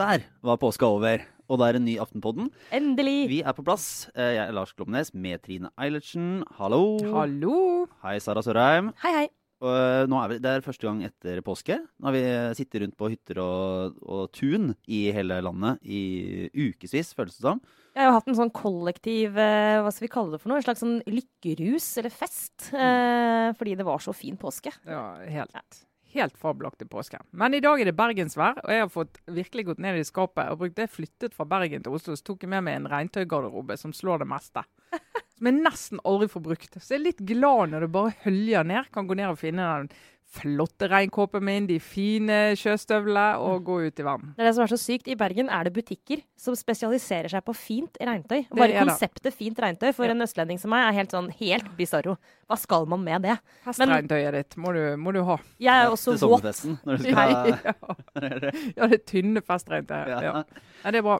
Der var påska over, og det er en ny Aftenpodden. Endelig! Vi er på plass. Eh, Jeg er Lars Glomnes med Trine Eilertsen. Hallo. Hallo! Hei, Sara Sørheim. Hei, hei. Og eh, nå er vi, det er første gang etter påske. Nå har vi sittet rundt på hytter og, og tun i hele landet i ukevis, føles det som. Jeg har jo hatt en sånn kollektiv eh, hva skal vi kalle det for noe? En slags sånn lykkerus eller fest. Mm. fordi det var så fin påske. Ja, helt, helt fabelaktig påske. Men i dag er det bergensvær, og jeg har fått virkelig gått ned i skapet og brukt det flyttet fra Bergen til Oslo, så tok jeg med meg en regntøygarderobe som slår det meste. Som jeg nesten aldri får brukt. Så jeg er litt glad når det bare høljer ned. Kan gå ned og finne den flotte regnkåpen min, de fine sjøstøvlene, og gå ut i vann. Det er det som er så sykt. I Bergen er det butikker som spesialiserer seg på fint regntøy. Bare konseptet fint regntøy for Ja. en østlending som meg er helt sånn helt bisarro. Hva skal man med det? Festregntøyet ditt må du, må du ha. Jeg er også Til våt. sommerfesten. Når du Ja, skal, ja. ja, det tynne festregntøyet. Ja. Ja. Ja, det er bra.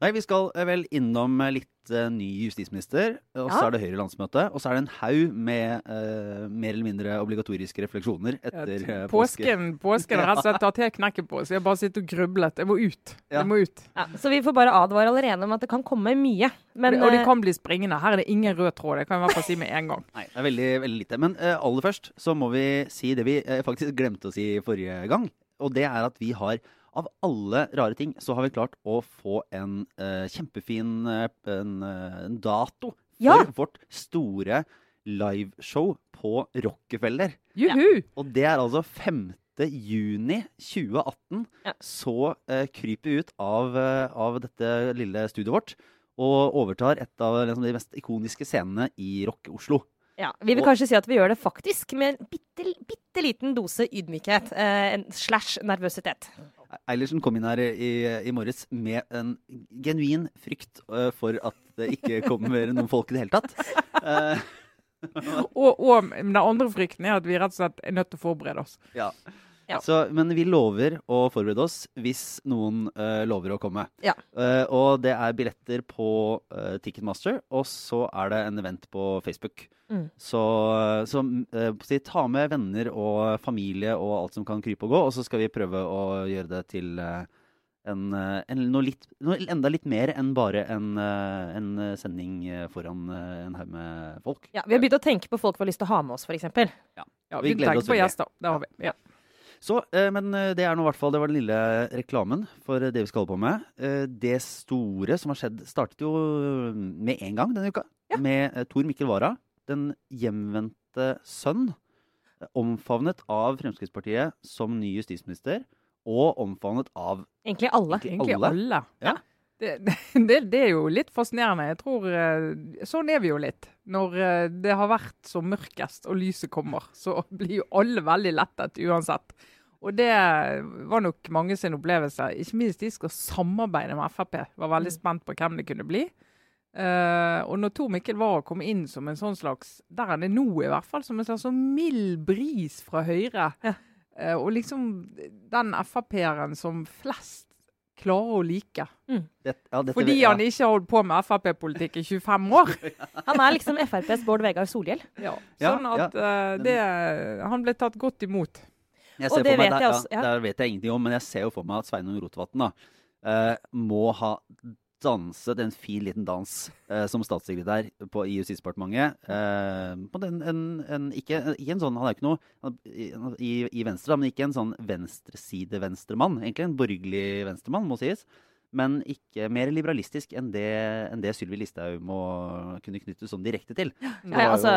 Nei, vi skal eh, vel innom eh, litt uh, ny justisminister, og så Ja. er det Høyre landsmøte, og så er det en haug med uh, mer eller mindre obligatoriske refleksjoner etter uh, påske. Påsken, påsken har rett og slett tatt helt knekken på, så jeg har bare sittet og grublet. Jeg må ut. Ja. Jeg må ut. Ja, så vi får bare advare allerede om at det kan komme mye. Men og det kan bli springende. Her er det ingen rød tråd. Det kan jeg i hvert fall si med en gang. Nei, det er veldig, veldig lite. Men aller først så må vi si det vi faktisk glemte å si forrige gang. Og det er at vi har, av alle rare ting, så har vi klart å få en uh, kjempefin uh, en, uh, en dato Ja. for vårt store liveshow på Rockefeller. Juhu! Og det er altså 5. juni 2018. Ja. Så kryper vi ut av, av dette lille studioet vårt og overtar et av liksom, de mest ikoniske scenene i Rock-Oslo. ja, vi vil kanskje si at vi gjør det faktisk med en bitte, bitte liten dose ydmykhet. Eh, en slash nervøsitet. Eilertsen kom inn her i, i morges med en genuin frykt eh, for at det ikke kommer noen folk i det hele tatt. Eh, Og, og den andre frykten er at vi rett og slett er nødt til å forberede oss. ja. Ja. Så, men vi lover å forberede oss hvis noen uh, lover å komme. Ja. Uh, og det er billetter på uh, Ticketmaster, og så er det en event på Facebook. Mm. Så, så si, ta med venner og familie og alt som kan krype og gå, og så skal vi prøve å gjøre det til en, en, noe, litt, noe enda litt mer enn bare en, en sending foran en haug med folk. Ja, vi har begynt å tenke på folk vi har lyst til å ha med oss, f.eks. Ja, Vi vi gleder oss på veldig. Det har vi. Ja. Så, eh, men eh, det er nå i hvert fall det var den lille reklamen for det vi skal holde på med. Eh, det store som har skjedd, startet jo med en gang denne uka. Med eh, Tor Mikkel Wara, den hjemvendte sønn. eh, Omfavnet av Fremskrittspartiet som ny justisminister, og omfavnet av Egentlig alle. Egentlig Egentlig alle. alle. Ja. Det, det, det er jo litt fascinerende. Jeg tror eh, Sånn er vi jo litt. Når eh, det har vært som mørkest og lyset kommer, så blir jo alle veldig lettet uansett. Og det var nok mange sin opplevelse. Ikke minst de skal samarbeide med Frp. Var veldig spent på hvem det kunne bli. Uh, og når Tor Mikkel Wara kom inn som en sånn slags Der er det nå, i hvert fall. Som en slags sånn mild bris fra Høyre. Ja. Uh, og liksom den Frp-eren som flest klarer å like. det, ja, dette, Fordi ja. han ikke har holdt på med Frp-politikk i 25 år. Han er liksom FrPs Bård Vegar Solhjell. Ja, Ja, sånn at uh, det, Han ble tatt godt imot. Jeg Og det meg, vet der, jeg også, der vet jeg ingenting om, men jeg ser jo for meg at Sveinung Rotevatn eh, må ha danset en fin liten dans eh, som statssekretær på, i Justisdepartementet. Eh, på den, en, en, ikke, ikke en sånn, Han er ikke noe i, i Venstre, men ikke en sånn venstreside-venstremann. Egentlig en borgerlig venstremann, må sies. Men ikke mer liberalistisk enn det, enn det Sylvi Listhaug må kunne knyttes sånn direkte til. Ja, altså,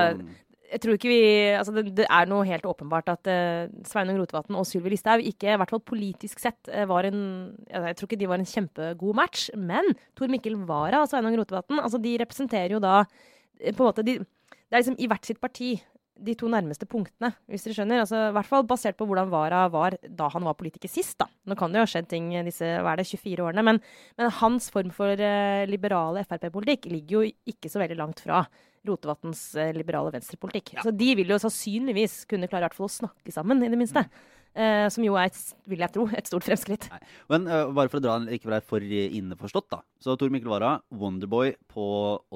jeg tror ikke vi, altså det, det er noe helt åpenbart at uh, Sveinung Rotevatn og Sylvi Listhaug ikke, i hvert fall politisk sett, eh, var en Jeg tror ikke de var en kjempegod match, men Tor Mikkel Wara og Sveinung Rotevatn altså de representerer jo da eh, på en måte de, Det er liksom i hvert sitt parti de to nærmeste punktene, hvis dere skjønner. Altså, I hvert fall basert på hvordan Wara var da han var politiker sist. da. Nå kan det jo ha skjedd ting disse hva er det, 24 årene, men, men hans form for uh, liberale Frp-politikk ligger jo ikke så veldig langt fra Rotevatns eh, liberale venstrepolitikk. Så de vil jo sannsynligvis kunne klare i hvert fall å snakke sammen, i det minste. Eh, som jo er, et, vil jeg tro, et stort fremskritt. Nei. Men uh, bare for å dra den ikke for inneforstått, da. Så Tor Mikkel Wara, Wonderboy på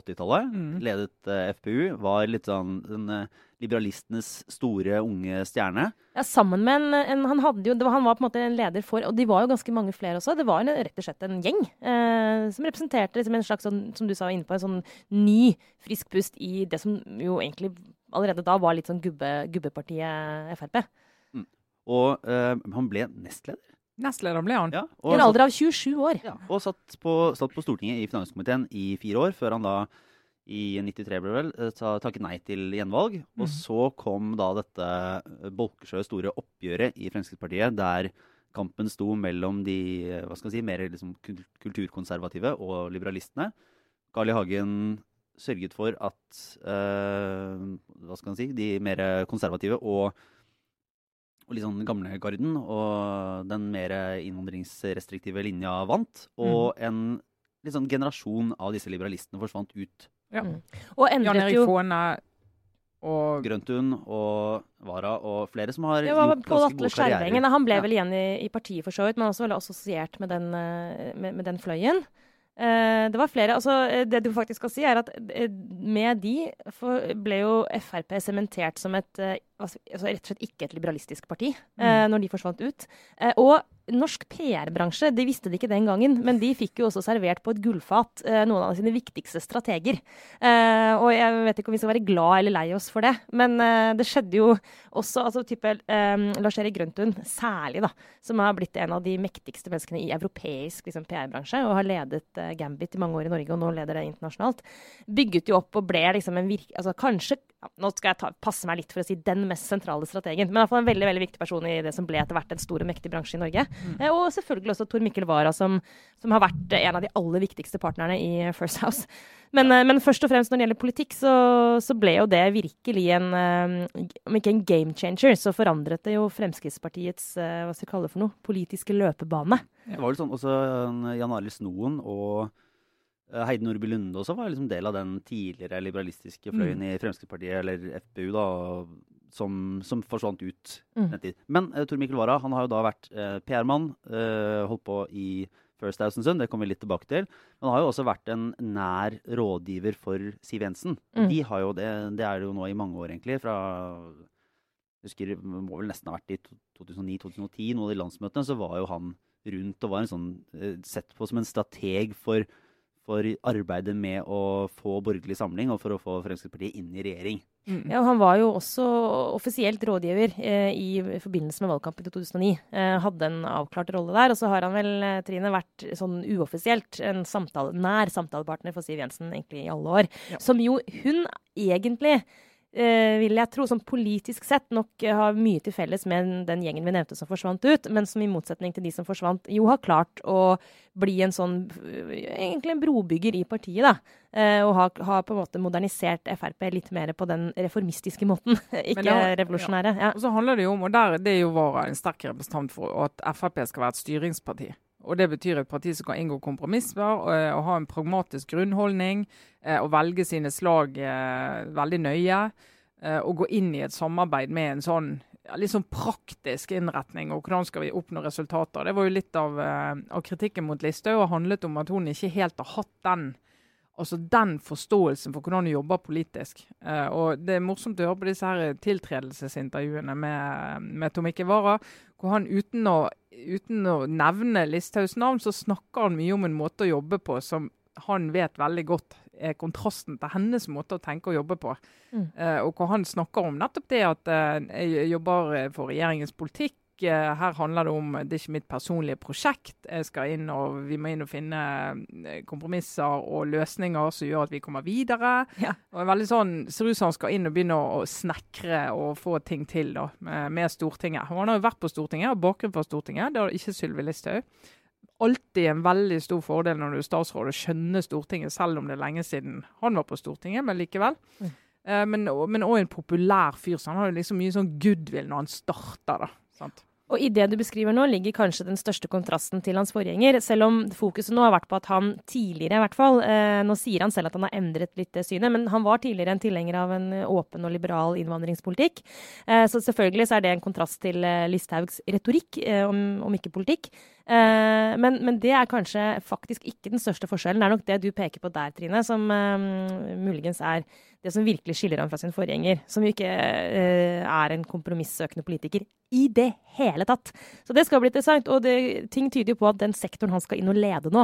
80-tallet, Mm. ledet uh, FPU, var litt sånn den uh, liberalistenes store, unge stjerne. Ja, sammen med en, en han, hadde jo, det var, han var på en måte en leder for Og de var jo ganske mange flere også. Det var en, rett og slett en gjeng eh, som representerte liksom en slags sånn, som du sa inne på, en sånn ny, frisk pust i det som jo egentlig allerede da var litt sånn gubbe, gubbepartiet Frp. Og eh, han ble nestleder. Nestleder ble han. Ja, I en alder av 27 år. Ja, og satt på, satt på Stortinget i finanskomiteen i fire år, før han da i 93 ble vel, eh, takket nei til gjenvalg. Og Mhm. så kom da dette eh, Bolkesjø store oppgjøret i Fremskrittspartiet, der kampen sto mellom de eh, hva skal jeg si, mer liksom kulturkonservative og liberalistene. Carl I. Hagen sørget for at eh, hva skal man si, de mer konservative og og litt sånn gamle garden og den mer innvandringsrestriktive linja vant. Og en litt sånn generasjon av disse liberalistene forsvant ut. Ja. Mm. Og Jan Erik jo og Grøntun og Vara og flere som har var gjort ganske Atle gode karrierer. Han ble Ja. vel igjen i, i partiet for så vidt, men også veldig assosiert med den, eh, med, med den fløyen. Uh, det var flere, altså eh, Det du faktisk skal si, er at med de for, ble jo Frp sementert som et altså, altså rett og slett ikke et liberalistisk parti eh, når de forsvant ut. Eh, og norsk PR-bransje, de visste det ikke den gangen, men de fikk jo også servert på et gullfat eh, noen av sine viktigste strateger. Og jeg vet ikke om vi skal være glad eller lei oss for det, men det skjedde jo også altså type Lars-Erik Grøntun, særlig, da, som har blitt en av de mektigste menneskene i europeisk liksom, PR-bransje, og har ledet Gambit i mange år i Norge, og nå leder det internasjonalt, bygget jo opp og ble liksom en virke... Altså kanskje ja, Nå skal jeg ta, passe meg litt for å si den mest sentrale strategen, men i hvert fall en veldig veldig viktig person i det som ble etter hvert en stor og mektig bransje i Norge. Eh, og selvfølgelig også Tor Mikkel Wara, som, som har vært eh, en av de aller viktigste partnerne i First House. Men, eh, men først og fremst når det gjelder politikk, så, så ble jo det virkelig en eh, Om ikke en game changer, så forandret det jo Fremskrittspartiets hva skal vi kalle det for noe, politiske løpebane. Det var vel sånn også Jan Arild Snoen og Heidi Nordby Lunde også var liksom del av den tidligere liberalistiske fløyen i Fremskrittspartiet, eller FPU, da, som, som forsvant ut. Mm. en tid. Men uh, Tor Mikkel Wara han har jo da vært uh, PR-mann, uh, holdt på i First Thousand det kommer vi litt tilbake til. Men han har jo også vært en nær rådgiver for Siv Jensen. Mm. De har jo det, det er det jo nå i mange år, egentlig. fra jeg husker det må vel nesten ha vært i 2009-2010, noen av de landsmøtene, så var jo han rundt og var en sånn, eh, sett på som en strateg for, for arbeidet med å få borgerlig samling og for å få Fremskrittspartiet inn i regjering. Mm. Ja, og Han var jo også offisielt rådgiver eh, i forbindelse med valgkampen i 2009. Eh, hadde en avklart rolle der. Og så har han vel, eh, Trine, vært sånn uoffisielt en samtale, nær samtalepartner for Siv Jensen egentlig i alle år. Ja. Som jo hun egentlig vil jeg tro, sånn politisk sett nok eh, har mye til felles med den gjengen vi nevnte som forsvant ut, men som i motsetning til de som forsvant, jo har klart å bli en sånn eh, egentlig en brobygger i partiet, da. Eh, og har, har på en måte modernisert Frp litt mer på den reformistiske måten, ikke det revolusjonære. Ja. Og så handler det jo om, og der, det er jo Vara en sterk representant for, at Frp skal være et styringsparti. Og Det betyr et parti som kan inngå kompromisser og, og ha en pragmatisk grunnholdning. Eh, og velge sine slag eh, veldig nøye. Eh, og gå inn i et samarbeid med en sånn litt sånn praktisk innretning. Og hvordan skal vi oppnå resultater. Det var jo litt av, eh, av kritikken mot Listhaug og handlet om at hun ikke helt har hatt den Altså den forståelsen for hvordan du jobber politisk. Eh, og Det er morsomt å høre på disse her tiltredelsesintervjuene med, med Tom Ikke Wara, hvor han uten å, uten å nevne Listhaugs navn, så snakker han mye om en måte å jobbe på som han vet veldig godt er kontrasten til hennes måte å tenke og jobbe på. Mm. Eh, og hvor han snakker om nettopp det at eh, jeg jobber for regjeringens politikk. Eh, her handler det om det er ikke mitt personlige prosjekt. Jeg skal inn og Vi må inn og finne eh, kompromisser og løsninger som gjør at vi kommer videre. Ja. Og en veldig sånn, Ser ut som han skal inn og begynne å, snekre og få ting til da, med, Stortinget. Og Han har jo vært på Stortinget, har bakgrunn fra Stortinget. Det har ikke Sylvi Listhaug. Alltid en veldig stor fordel når du er statsråd å skjønne Stortinget, selv om det er lenge siden han var på Stortinget, men likevel. Mm. Eh, men, og- men òg en populær fyr, så han har jo liksom mye sånn goodwill når han starter. da, sant? Og i det du beskriver nå, ligger kanskje den største kontrasten til hans forgjenger. Selv om fokuset nå har vært på at han tidligere, i hvert fall eh, Nå sier han selv at han har endret litt det synet, men han var tidligere en tilhenger av en åpen og liberal innvandringspolitikk. Eh, så selvfølgelig så er det en kontrast til eh, Listhaugs retorikk, eh, om, om, ikke politikk. Eh, men, men, det er kanskje faktisk ikke den største forskjellen. Det er nok det du peker på der, Trine, som eh, muligens er det som virkelig skiller ham fra sin forgjenger, som jo ikke eh, er en kompromissøkende politiker i det hele tatt. Så det skal bli interessant. Og det, ting tyder jo på at den sektoren han skal inn og lede nå,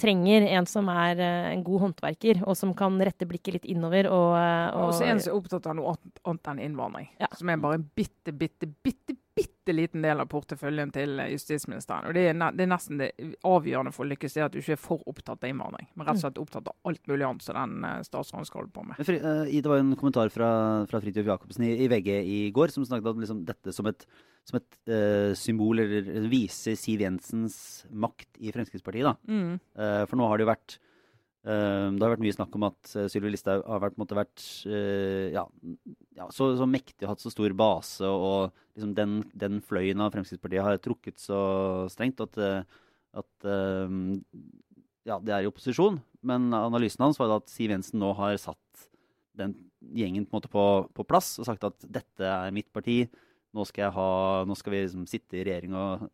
trenger en som er en god håndverker, og som kan rette blikket litt innover. Og, og, og så en som er opptatt av noe annet enn innvandring. Ja. Som er bare en bitte, bitte, bitte, bitte liten del av porteføljen til justisministeren. Og det er, det er, nesten det avgjørende for å lykkes, det at du ikke er for opptatt av innvandring, men rett og slett opptatt av alt mulig annet som den uh, statsråden skal holde på med. Det var en kommentar fra, fra Fridtjof Jacobsen i, i, VG i går som snakket om liksom, dette som et, som et uh, symbol, eller viser Siv Jensens makt i Fremskrittspartiet. Mm. Uh, for nå har det jo vært Ehm, det har vært mye snakk om at uh, Sylvi Listhaug har vært, måtte vært uh, ja, ja, så, så, mektig og hatt så stor base, og liksom den, den, fløyen av Fremskrittspartiet har trukket så strengt at, uh, at ehm, ja, det er i opposisjon. Men analysen hans var at Siv Jensen nå har satt den gjengen på, på, på plass og sagt at dette er mitt parti. Nå skal, ha, nå skal vi liksom, sitte i regjering og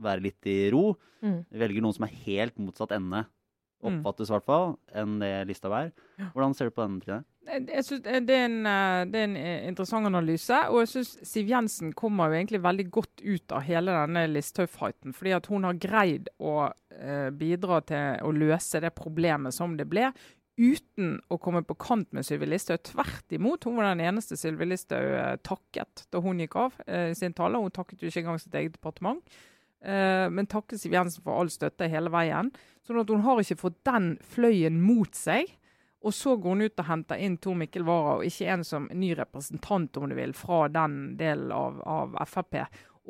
være litt i ro. Mm. Velger noen som er helt motsatt ende. Oppfattes i hvert fall, enn det lista er. Hvordan ser du på den? Trine? Jeg synes det, er en, eh, det er en eh, interessant analyse. og jeg synes Siv Jensen kommer jo egentlig veldig godt ut av hele denne Listhaug-fighten. Fordi at hun har greid å eh, bidra til å løse det problemet som det ble, uten å komme på kant med Sylvi Listhaug. Tvert imot. Hun var den eneste Sylvi Listhaug eh, takket da hun gikk av i sin tale. Hun takket jo ikke engang sitt eget departement. Eh, men takker Siv Jensen for all støtte hele veien. Sånn at hun har ikke fått den fløyen mot seg. Og så går hun ut og henter inn Tor Mikkel Wara, og ikke en som ny representant om du vil, fra den delen av, av Frp.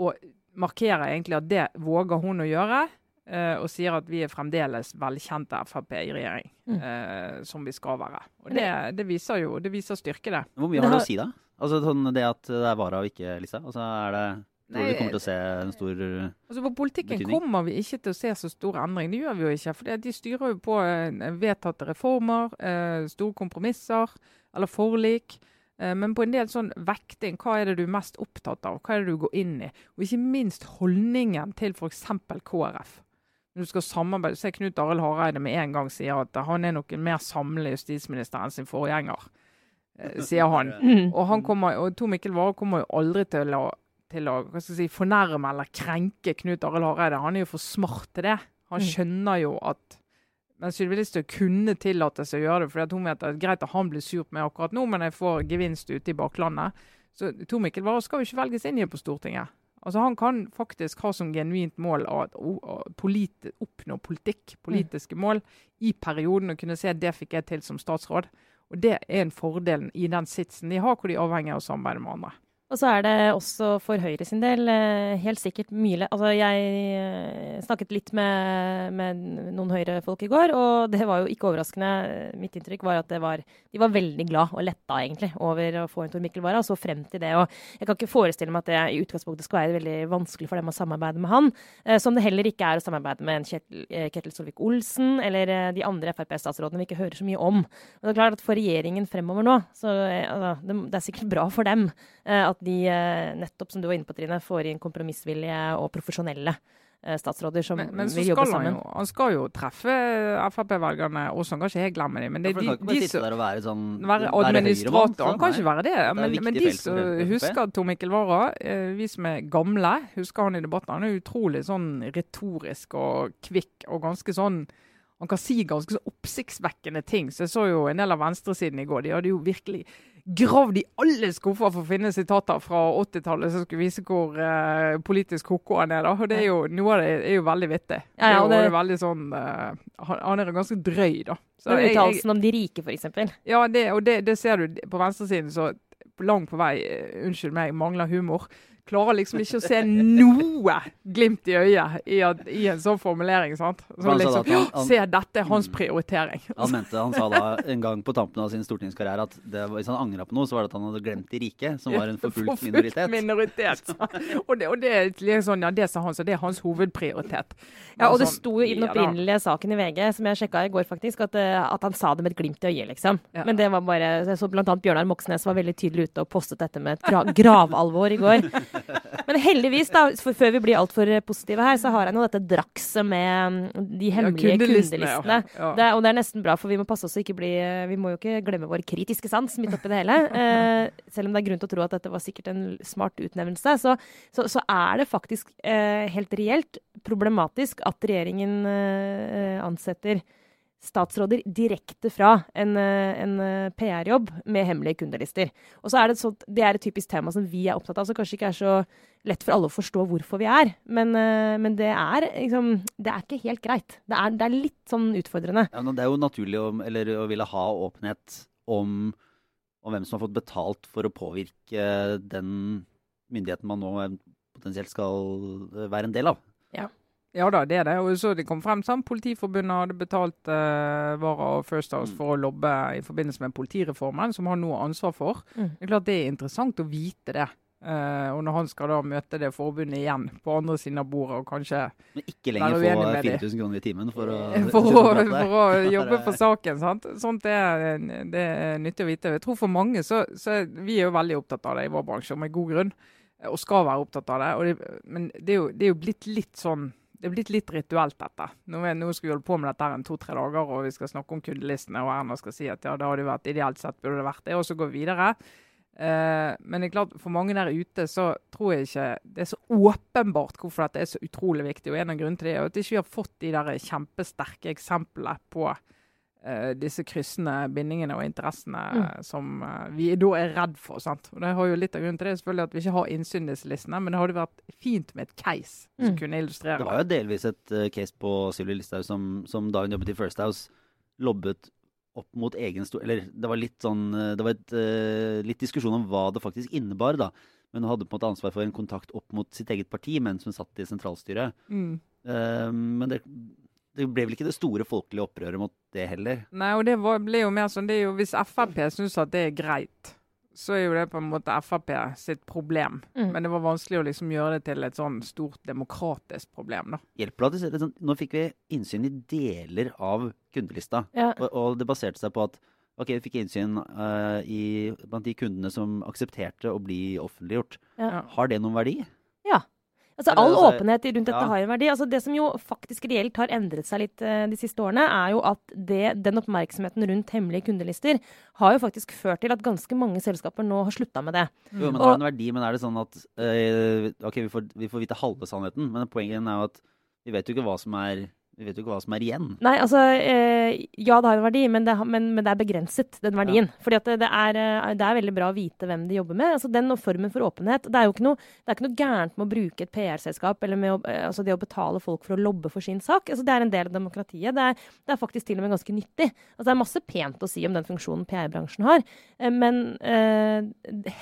Og markerer egentlig at det våger hun å gjøre. Uh, og sier at vi er fremdeles velkjente Frp i regjering, mm. uh, som vi skal være. Og det, det, viser jo det viser styrke, det. Hvor mye har det å si, da? Altså sånn Det at det er Wara og ikke Lisa? Altså er det Tror du vi kommer til å se en stor betydning? altså På politikken betydning? kommer vi ikke til å se så stor endring. Det gjør vi jo ikke. For de styrer jo på eh, vedtatte reformer, eh, store kompromisser eller forlik. Eh, men på en del sånn vekting, hva er det du er mest opptatt av? Hva er det du går inn i? Og ikke minst holdningen til f.eks. KrF. Når du skal samarbeide, Se Knut Arild Hareide med en gang sier at han er nok en mer samlende justisminister enn sin forgjenger. Sier han. Og, han kommer, og Tor Mikkel Wara kommer jo aldri til å til å si, fornærme eller krenke Knut Arild Hareide. Han er jo for smart til det. Han mm. skjønner jo at men Sylvi Listhaug kunne tillate seg å gjøre det, for hun vet at det greit at han blir sur på meg akkurat nå, men jeg får gevinst ute i baklandet. Så Tor Mikkel Wara skal jo ikke velges inn igjen på Stortinget. Altså Han kan faktisk ha som genuint mål å politi oppnå politikk, politiske mm. mål, i perioden og kunne se at det fikk jeg til som statsråd. Og Det er en fordel i den sitsen de har, hvor de er avhengig av å samarbeide med andre. Og så er det også for Høyre sin del eh, helt sikkert mye Altså, jeg eh, snakket litt med, med noen Høyre-folk i går, og det var jo ikke overraskende. Mitt inntrykk var at var, de var veldig glad og letta, egentlig, over å få en Tor Mikkel Wara, og så frem til det. Og jeg kan ikke forestille meg at det i utgangspunktet skal være veldig vanskelig for dem å samarbeide med han. Eh, som det heller ikke er å samarbeide med en Kjetil, Ketil Solvik-Olsen eller de andre Frp-statsrådene vi ikke hører så mye om. Og det er klart at For regjeringen fremover nå, så altså, det, det er sikkert bra for dem at at de eh, nettopp, som du var inne på, Trine, får inn kompromissvillige og profesjonelle eh, statsråder som men, men vil jobbe sammen. Han, jo, han skal jo treffe Frp-velgerne også, han kan ikke helt glemme dem. Men det, ja, de, de, de, og være, sånn, være administrator. Han kan ikke være det. Men, men de som husker Tor Mikkel Wara, eh, vi som er gamle, husker han i debatten. Han er utrolig sånn retorisk og kvikk og ganske sånn han kan si ganske så oppsiktsvekkende ting. Så jeg så jo en del av venstresiden i går. De hadde jo virkelig gravd i alle skuffer for å finne sitater fra 80-tallet som skulle vise hvor uh, politisk koko han er. da. Og det er jo, Noe av det er jo veldig vittig. Ja, ja, det veldig sånn, uh, han, er ganske drøy, da. Så Uttalelsen om de rike, f.eks. Ja, det, og det, det, ser du på venstresiden, så langt på vei, uh, unnskyld meg, mangler humor. Klarer liksom ikke å se noe glimt i øyet i, at, i en sånn formulering. sant? Så Han liksom, han- han- Se, dette er hans prioritering. Han mente, han sa da en gang på tampen av sin stortingskarriere at det, hvis han angra på noe, så var det at han hadde glemt de rike, som var en forfulgt minoritet. minoritet. og det, og det, er liksom sånn, ja, det sa han, så det er hans hovedprioritet. Ja, og det Sånn, sto jo i den opprinnelige saken i VG, som jeg sjekka i går, faktisk, at, eh, at han sa det med et glimt i øyet, liksom. Ja. Men det var bare så blant annet Bjørnar Moxnes var veldig tydelig ute og postet dette med et gra gravalvor i går. Men heldigvis, da, for før vi blir altfor positive her, så har jeg nå dette drakset med mm, de hemmelige kundelistene, kundelistene. ja. Ja. Det, og det er nesten bra, for vi må passe oss å ikke bli Vi må jo ikke glemme vår kritiske sans midt oppi det hele. Eh, selv om det er grunn til å tro at dette var sikkert en smart utnevnelse, så, så, så er det faktisk eh, helt reelt problematisk at regjeringen eh, ansetter statsråder direkte fra en, eh, en eh, PR-jobb med hemmelige kundelister. Og så er Det sånt, det er et typisk tema som vi er opptatt av, som kanskje ikke er så lett for alle å forstå hvorfor vi er. Men, eh, men det, er, liksom, det er ikke helt greit. Det er, det er litt sånn utfordrende. Ja, det er jo naturlig å, eller, å ville ha åpenhet om, om hvem som har fått betalt for å påvirke den myndigheten man nå potensielt skal være en del av. Ja da, det er det. Og så det kom frem sånn, Politiforbundet hadde betalt uh, Vara og First House Mm. for å lobbe i forbindelse med politireformen, som han nå har ansvar for. Mm. Det er klart det er interessant å vite det. Uh, og når han skal da møte det forbundet igjen på andre siden av bordet, og kanskje Men ikke lenger få uenig med 4000 kroner i timen for å, for å, for å jobbe for saken. sant? Sånt er, det er nyttig å vite. Jeg tror for mange så, så Vi er jo veldig opptatt av det i vår bransje, og med god grunn. Og skal være opptatt av det. Og det men det er, jo, det er jo blitt litt sånn det er blitt litt rituelt, dette. Nå, er, nå skal vi holde på med dette her en to-tre dager, og vi skal snakke om kundelistene, og Erna skal si at ja, det hadde vært ideelt sett burde det vært det, og så gå videre. Uh, men det er klart, for mange der ute så tror jeg ikke det er så åpenbart hvorfor dette er så utrolig viktig. Og en av grunnene til det er at vi ikke har fått de der kjempesterke eksemplene på eh, disse kryssende bindingene og interessene Mm. som uh, vi da er redd for. sant? Og det har jo Litt av grunnen til det selvfølgelig at vi ikke har innsyn i disse listene, men det hadde vært fint med et case som Mm. kunne illustrere Det var jo delvis et uh, case på Sylvi Listhaug som, som da hun jobbet i First House, lobbet opp mot egen stor... Eller det var litt sånn Det var et, litt diskusjon om hva det faktisk innebar, da. Men hun hadde på en måte ansvar for en kontakt opp mot sitt eget parti mens hun satt i sentralstyret. Mm. Uh, men det, det ble vel ikke det store folkelige opprøret mot det heller. Nei, og det var, ble jo mer sånn det er jo Hvis Frp syns at det er greit, så er jo det på en måte Frp sitt problem. Mm. Men det var vanskelig å liksom gjøre det til et sånn stort demokratisk problem. da. Hjelper det at det- sånn, Nå fikk vi innsyn i deler av kundelista. Ja. Og, og det baserte seg på at ok, vi fikk innsyn uh, i, blant de kundene som aksepterte å bli offentliggjort. Ja. Har det noen verdi? Altså, all altså, åpenhet rundt dette ja. har en verdi. Altså, det som jo faktisk reelt har endret seg litt uh, de siste årene, er jo at det, den oppmerksomheten rundt hemmelige kundelister har jo faktisk ført til at ganske mange selskaper nå har slutta med det. Jo, men det har en verdi, men er det sånn at uh, Ok, vi får, vi får vite halve sannheten, men poenget er jo at vi vet jo ikke hva som er, vi vet jo ikke hva som er igjen. Nei, altså eh, Ja, det har en verdi, men det, men, men det er begrenset, den verdien. Fordi at det, er, eh, det er veldig bra å vite hvem de jobber med. Altså Den formen for åpenhet. Det er jo ikke noe, det er ikke noe gærent med å bruke et PR-selskap eller med å, eh, altså det å betale folk for å lobbe for sin sak. Altså Det er en del av demokratiet. Det er, det er faktisk til og med ganske nyttig. Altså Det er masse pent å si om den funksjonen PR-bransjen har, men eh,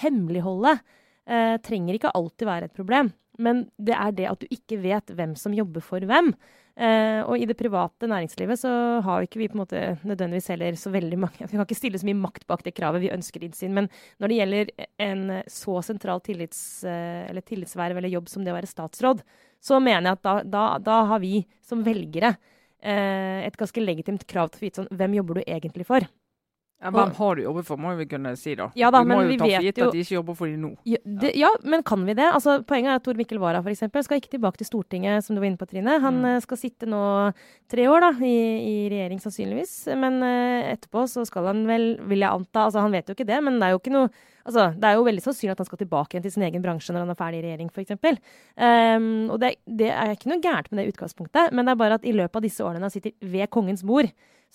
hemmeligholdet eh, trenger ikke alltid være et problem. Men det er det at du ikke vet hvem som jobber for hvem. Eh, og i det private næringslivet så har ikke vi på en måte nødvendigvis heller så veldig mange Vi kan ikke stille så mye makt bak det kravet, vi ønsker innsyn. Men når det gjelder en så sentral tillits, eh, eller tillitsverv eller jobb som det å være statsråd, så mener jeg at da, da, da har vi som velgere eh, et ganske legitimt krav til å vite sånn Hvem jobber du egentlig for? Ja, hvem har du jobbet for, må vi kunne si da. Ja da, vi må men jo vi ta for gitt at de ikke jobber for de nå. Ja, det, ja, men kan vi det? Altså, poenget er at Tor Mikkel Wara eksempel, skal ikke tilbake til Stortinget, som du var inne på, Trine. Han Mm. eh, skal sitte nå tre år da, i, i regjering, sannsynligvis. Men uh, etterpå så skal han vel, vil jeg anta altså Han vet jo ikke det, men det er jo ikke noe Altså, det er jo veldig sannsynlig at han skal tilbake igjen til sin egen bransje når han er ferdig i regjering, f.eks. Um, og det, det er ikke noe gærent med det utgangspunktet, men det er bare at i løpet av disse årene han sitter ved kongens bord,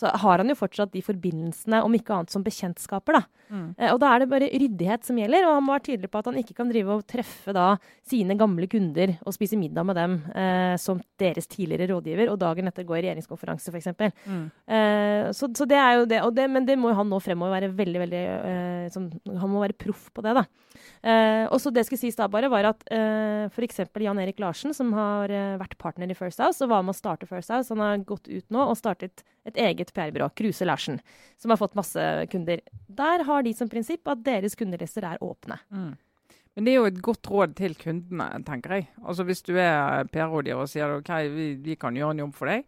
så har han jo fortsatt de forbindelsene, om ikke annet som bekjentskaper. da. Mm. Eh, og da er det bare ryddighet som gjelder, og han må være tydelig på at han ikke kan drive og treffe da sine gamle kunder og spise middag med dem eh, som deres tidligere rådgiver, og dagen etter gå i regjeringskonferanse f.eks. Mm. Eh, så, så det er jo det, og det, men det må jo han nå fremover være veldig, veldig eh, som, Han må være proff på det, da. Eh, og så det skulle sies da bare, var at eh, f.eks. Jan Erik Larsen, som har eh, vært partner i First House og var med å starte First House, han har gått ut nå og startet et eget PR-byrå, Kruse Larsen, som har fått masse kunder. Der har de som prinsipp at deres kundelister er åpne. Mm. Men det er jo et godt råd til kundene, tenker jeg. Altså Hvis du er PR-rådgiver og sier ok, vi, vi kan gjøre en jobb for deg.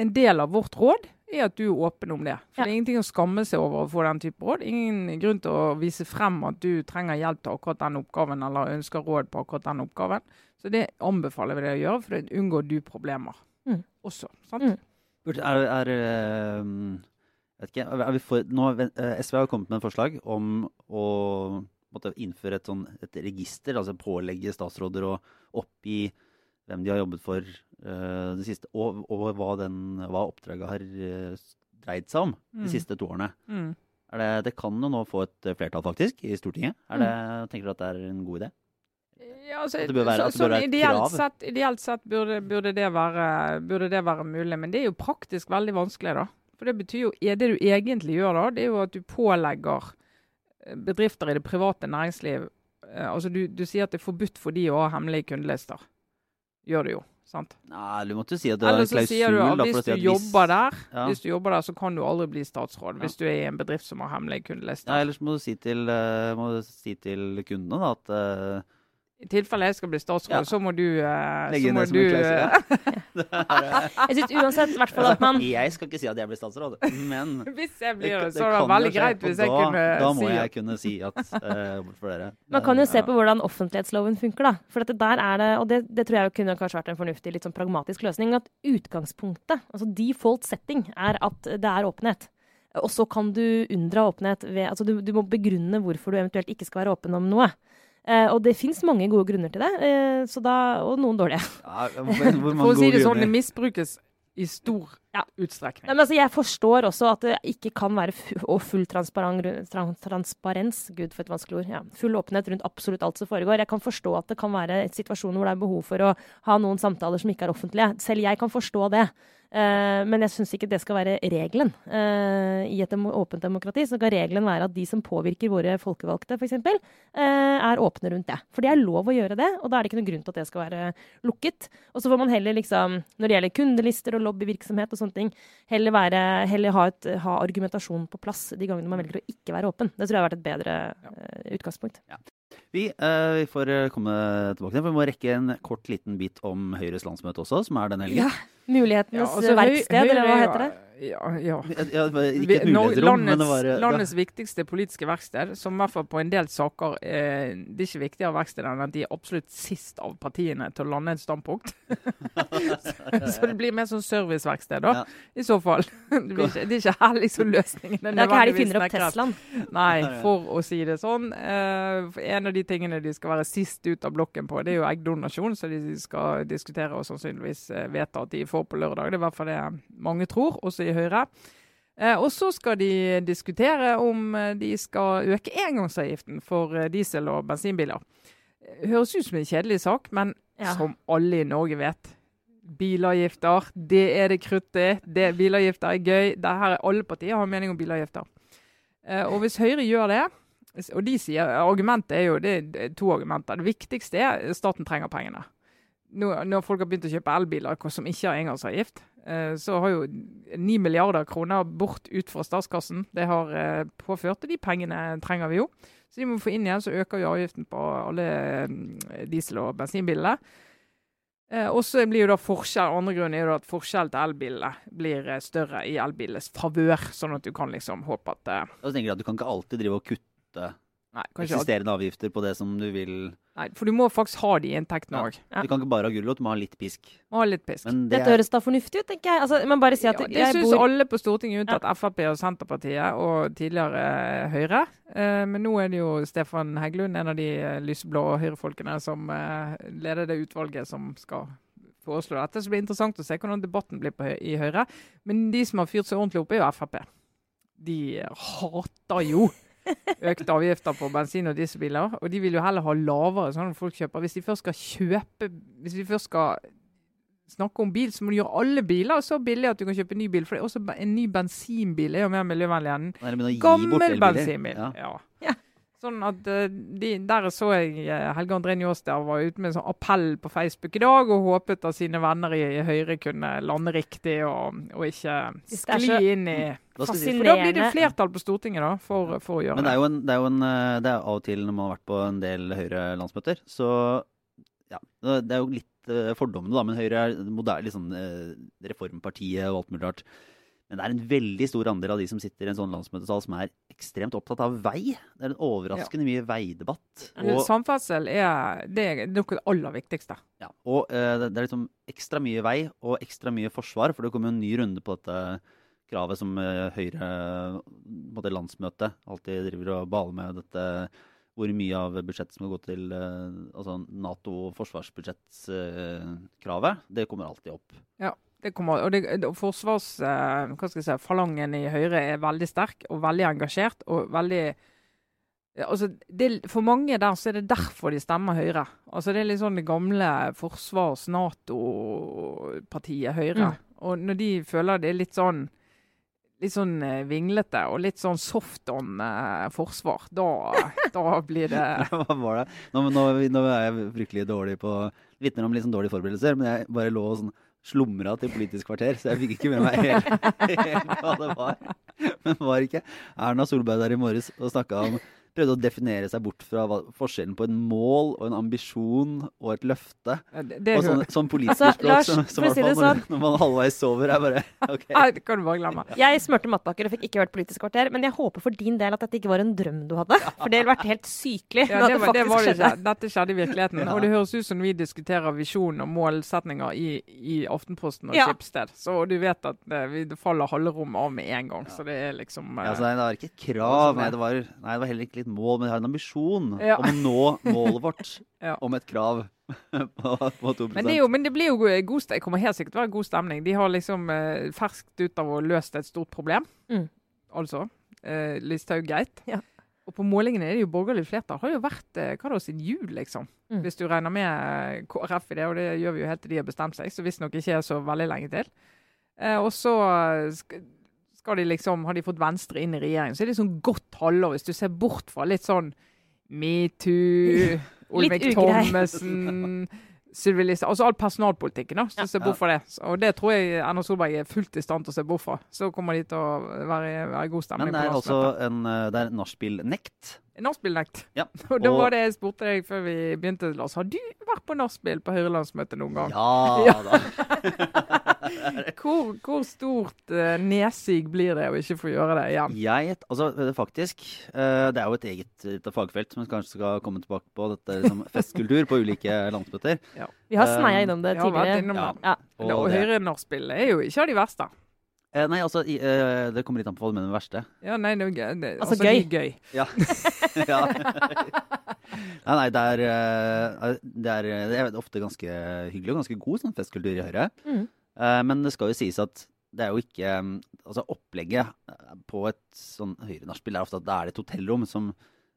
En del av vårt råd er at du er åpen om det. For Ja. Det er ingenting å skamme seg over å få den type råd. Ingen grunn til å vise frem at du trenger hjelp til akkurat den oppgaven, eller ønsker råd på akkurat den oppgaven. Så det anbefaler vi deg å gjøre, for da unngår du problemer Mm. også. sant? Mm. Er, er, eh, vet ikke, er vi for, nå, eh, SV har kommet med et forslag om å måtte innføre et, sånn, et register, altså pålegge statsråder å oppgi hvem de har jobbet for det siste, og, og hva, den, hva oppdraget har eh, dreid seg om Mm. de siste to årene. Mm. Er det, det kan jo nå få et eh, flertall, faktisk, i Stortinget. Er det, Tenker du at det er en god idé? Ja, altså, det bør være- så- at det bør sånn være et ideelt krav? Sett, ideelt sett burde, burde, det være, burde det være mulig, men det er jo praktisk veldig vanskelig. da. For Det betyr jo, er det du egentlig gjør da, det er jo at du pålegger eh, bedrifter i det private næringsliv eh, altså du, du sier at det er forbudt for de å ha hemmelige kundelister. Gjør det jo. Sant? Nei, du måtte jo si at det var en klausul. du da, hvis du jobber der, Ja. hvis du jobber der, så kan du aldri bli statsråd. Hvis du er i en bedrift som har hemmelig kundelister. Ja, ellers må du si til, eh, må du si til kundene da, at eh, I tilfelle jeg skal bli statsråd, Ja. så må du uh, Legge inn det som en du, ja. eh, det er, Jeg synes uansett i hvert fall at man Jeg skal ikke si at jeg blir statsråd, men Hvis jeg blir det, det så er det veldig skje, greit hvis jeg da, kunne Da må si jeg at kunne si at uh, for dere Man kan jo se på hvordan offentlighetsloven funker, da. For at det der er det, og det, det tror jeg kunne kanskje vært en fornuftig, litt sånn pragmatisk løsning, at utgangspunktet, altså default setting, er at det er åpenhet. Og så kan du unndra åpenhet ved Altså du, du må begrunne hvorfor du eventuelt ikke skal være åpen om noe. Eh, og det fins mange gode grunner til det, eh, så da, og noen dårlige. Ja, For å si det sånn, det misbrukes i stor Ja. utstrekning. Nei, men altså, jeg forstår også at det ikke kan være full transparens Gud, for et vanskelig ord. Ja. Full åpenhet rundt absolutt alt som foregår. Jeg kan forstå at det kan være situasjoner hvor det er behov for å ha noen samtaler som ikke er offentlige. Selv jeg kan forstå det. Uh, men jeg syns ikke det skal være regelen. Uh, I et demo åpent demokrati så skal regelen være at de som påvirker våre folkevalgte, f.eks., uh, er åpne rundt det. For det er lov å gjøre det, og da er det ikke noen grunn til at det skal være lukket. Og så får man heller, liksom, når det gjelder kundelister og lobbyvirksomhet og sånne ting, heller, være, heller ha, et, ha argumentasjon på plass de gangene man velger å ikke være åpen. Det tror jeg har vært et bedre eh, utgangspunkt. Vi, uh, vi får eh, komme tilbake til det, for vi må rekke en kort liten bit om Høyres landsmøte også, som er den helgen. Mulighetenes Ja, altså, Høy- verksted, eller hva er heter det? Ja, ja. Ja, det var ikke et mulighetsrom, men det landets, var ja. landets viktigste politiske verksted, som i hvert fall på en del saker eh, Det er ikke viktigere verksted enn at de er absolutt sist av partiene til å lande et standpunkt. så, så det blir mer sånn serviceverksted, da. Ja. I så fall. Det, blir ikke, det er ikke her liksom løsningen Det er ikke her de finner opp. Teslaen. Nei, for å si det sånn. Eh, en av de tingene de skal være sist ut av blokken på, det er jo eggdonasjon, så de skal diskutere og sannsynligvis eh, vedta at de får på lørdag. Det er i hvert fall det mange tror, også i Høyre. Eh, og så skal de diskutere om eh, de skal øke engangsavgiften for eh, diesel- og bensinbiler. Høres ut som en kjedelig sak, men Ja. som alle i Norge vet. Bilavgifter, det er det krutt i. Bilavgifter er gøy. Det her er Alle partier har mening om bilavgifter. Og hvis Høyre gjør det og de sier, Argumentet er jo det er to argumenter. Det viktigste er at staten trenger pengene. Når folk har begynt å kjøpe elbiler som ikke har engangsavgift, så har jo 9 milliarder kroner bort ut fra statskassen. Det har eh, påført, og de pengene trenger vi jo. Så de må få inn igjen, så øker jo avgiften på alle eh, diesel- og bensinbilene. Eh, og så blir jo da forskjell, andre grunnen er jo at forskjellen til elbilene blir eh, større i elbilenes favør, sånn at du kan liksom håpe at eh, Og så tenker jeg at Du kan ikke alltid drive og kutte Nei, alt, eksisterende avgifter på det som du vil nei, for du må faktisk ha de inntektene Ja. òg. Ja. Du kan ikke bare ha gulrot, du må ha litt pisk. Må ha litt pisk. Men det Dette er, høres da fornuftig ut, tenker jeg. Altså, men bare si at ja, det jeg syns bor alle på Stortinget, unntatt Frp og Senterpartiet og tidligere eh, Høyre. Eh, men nå er det jo Stefan Heggelund, en av de eh, lyseblå Høyre-folkene, som eh, leder det utvalget som skal foreslå dette. Så det blir interessant å se hvordan debatten blir på, i Høyre. Men de som har fyrt seg ordentlig opp, er jo Frp. De hater jo økte avgifter på bensin- og dieselbiler. Og de vil jo heller ha lavere, sånn at folk kjøper. Hvis de først skal kjøpe Hvis vi først skal snakke om bil, så må du gjøre alle biler så billig at du kan kjøpe ny bil. For det er også en ny bensinbil er jo mer miljøvennlig enn en gammel bensinbil. Ja. Ja. Sånn at eh, de, Der så jeg eh, Helge André Njåstad var ute med en sånn appell på Facebook i dag og håpet at sine venner i, i Høyre kunne lande riktig og, og ikke skli ikke inn i jeg si? For da blir det flertall på Stortinget da, for, for å gjøre Men det er jo en, det er jo en eh, Det er av og til når man har vært på en del Høyre-landsmøter, så ja, det er jo litt fordommene, da. Men Høyre er moderne, liksom, reformpartiet og alt mulig rart. Men det er en veldig stor andel av de som sitter i en sånn landsmøtesal som er ekstremt opptatt av vei. Det er en overraskende mye veidebatt. Og, Samferdsel er det er noe aller viktigste. ja, og uh, det er liksom ekstra mye vei og ekstra mye forsvar, for det kommer jo en ny runde på dette kravet som uh, Høyre på det landsmøtet alltid driver og baler med dette hvor mye av budsjettet som skal gå til eh, altså Nato- og forsvarsbudsjettskravet. det kommer alltid opp. Det kommer, og det, og forsvarsfalangen eh, si, i Høyre er veldig sterk og veldig engasjert. og veldig altså, det, For mange der så er det derfor de stemmer Høyre. Altså Det er litt sånn det gamle forsvars-Nato-partiet Høyre. Mm. Og når de føler det er litt sånn litt sånn eh, vinglete og litt sånn soft on eh, forsvar, da, da blir det Hva var det? Nå, nå, nå er jeg fryktelig dårlig på Vitner om litt sånn dårlige forberedelser, men jeg bare lå og sånn slumra til Politisk kvarter, så jeg fikk ikke med meg helt, helt hva det var. Men var ikke Erna Solberg der i morges og snakka om Prøvde å definere seg bort fra hva, forskjellen på en mål og en ambisjon og et løfte. det, det Og sånn, sånn politisk Altså, språk Lars, som, som si det sånn. når, når man halvveis sover, er bare OK. Nei, kan du bare glemme. Jeg smurte matpakker og fikk ikke hørt Politisk kvarter, men jeg håper for din del at dette ikke var en drøm du hadde. For det ville vært helt sykelig. Ja, når det var, det var det skjedde. Dette skjedde i virkeligheten. Ja. Og det høres ut som vi diskuterer visjon og målsetninger i, i Aftenposten og Ja. Skipsted. Så du vet at det, vi, det faller halve rommet av med en gang. Så det er liksom eh, Ja, altså, nei, det var ikke et krav, nei det, var, nei, det var heller ikke litt mål, men jeg har en ambisjon Ja. om å nå målet vårt Ja. om et krav på, på 2 men det, er jo, men det blir jo god stemning. Kommer helt sikkert til å være god stemning. De har liksom eh, ferskt ut av å løst et stort problem. Mm. Altså eh, Listhaug Gate. Ja. Og på målingene er det jo borgerlig flertall. Har jo vært eh, hva da, siden jul, liksom. Mm. Hvis du regner med eh, KrF i det, og det gjør vi jo helt til de har bestemt seg, så visstnok ikke er så veldig lenge til. Eh, og så eh, skal de liksom, har de fått Venstre inn i regjering, så er det sånn godt halvår hvis du ser bort fra litt sånn metoo, Olemic. Thommessen Sylvi Altså all personalpolitikken, da. Så Ja. se bort fra det. Og det tror jeg Erna Solberg er fullt i stand til å se bort fra. Så kommer de til å være, i god stemning. Men det er altså landsmøtet. en, eh, det er nachspiel-nekt. Nachspiel-nekt. Ja. Og da var det jeg spurte deg før vi begynte, Lars. Har du vært på nachspiel på Høyre-landsmøtet noen gang? Ja da. Hvor, hvor stort uh, nedsig blir det å ikke få gjøre det igjen? Jeg, altså faktisk, Uh, det er jo et eget lite fagfelt som vi kanskje skal komme tilbake på, dette liksom, festkultur på ulike landsmøter. Vi har sneia innom det tidligere. innom Ja. det. Ja. Og, Og Høyre-nachspiel er jo ikke av de verste. Eh, nei, altså, i, eh, det kommer litt an på hva du mener med verste. Ja, nei, det, er gøy. det, Altså, gøy. er gøy. Ja. ja. Nei, nei, det er, eh, det, er, det er ofte ganske hyggelig og ganske god sånn festkultur i Høyre. Mm. Eh, Men det skal jo sies at det er jo ikke mm, Altså opplegget eh, på et sånn Høyre-nachspiel er ofte at det er et hotellrom som,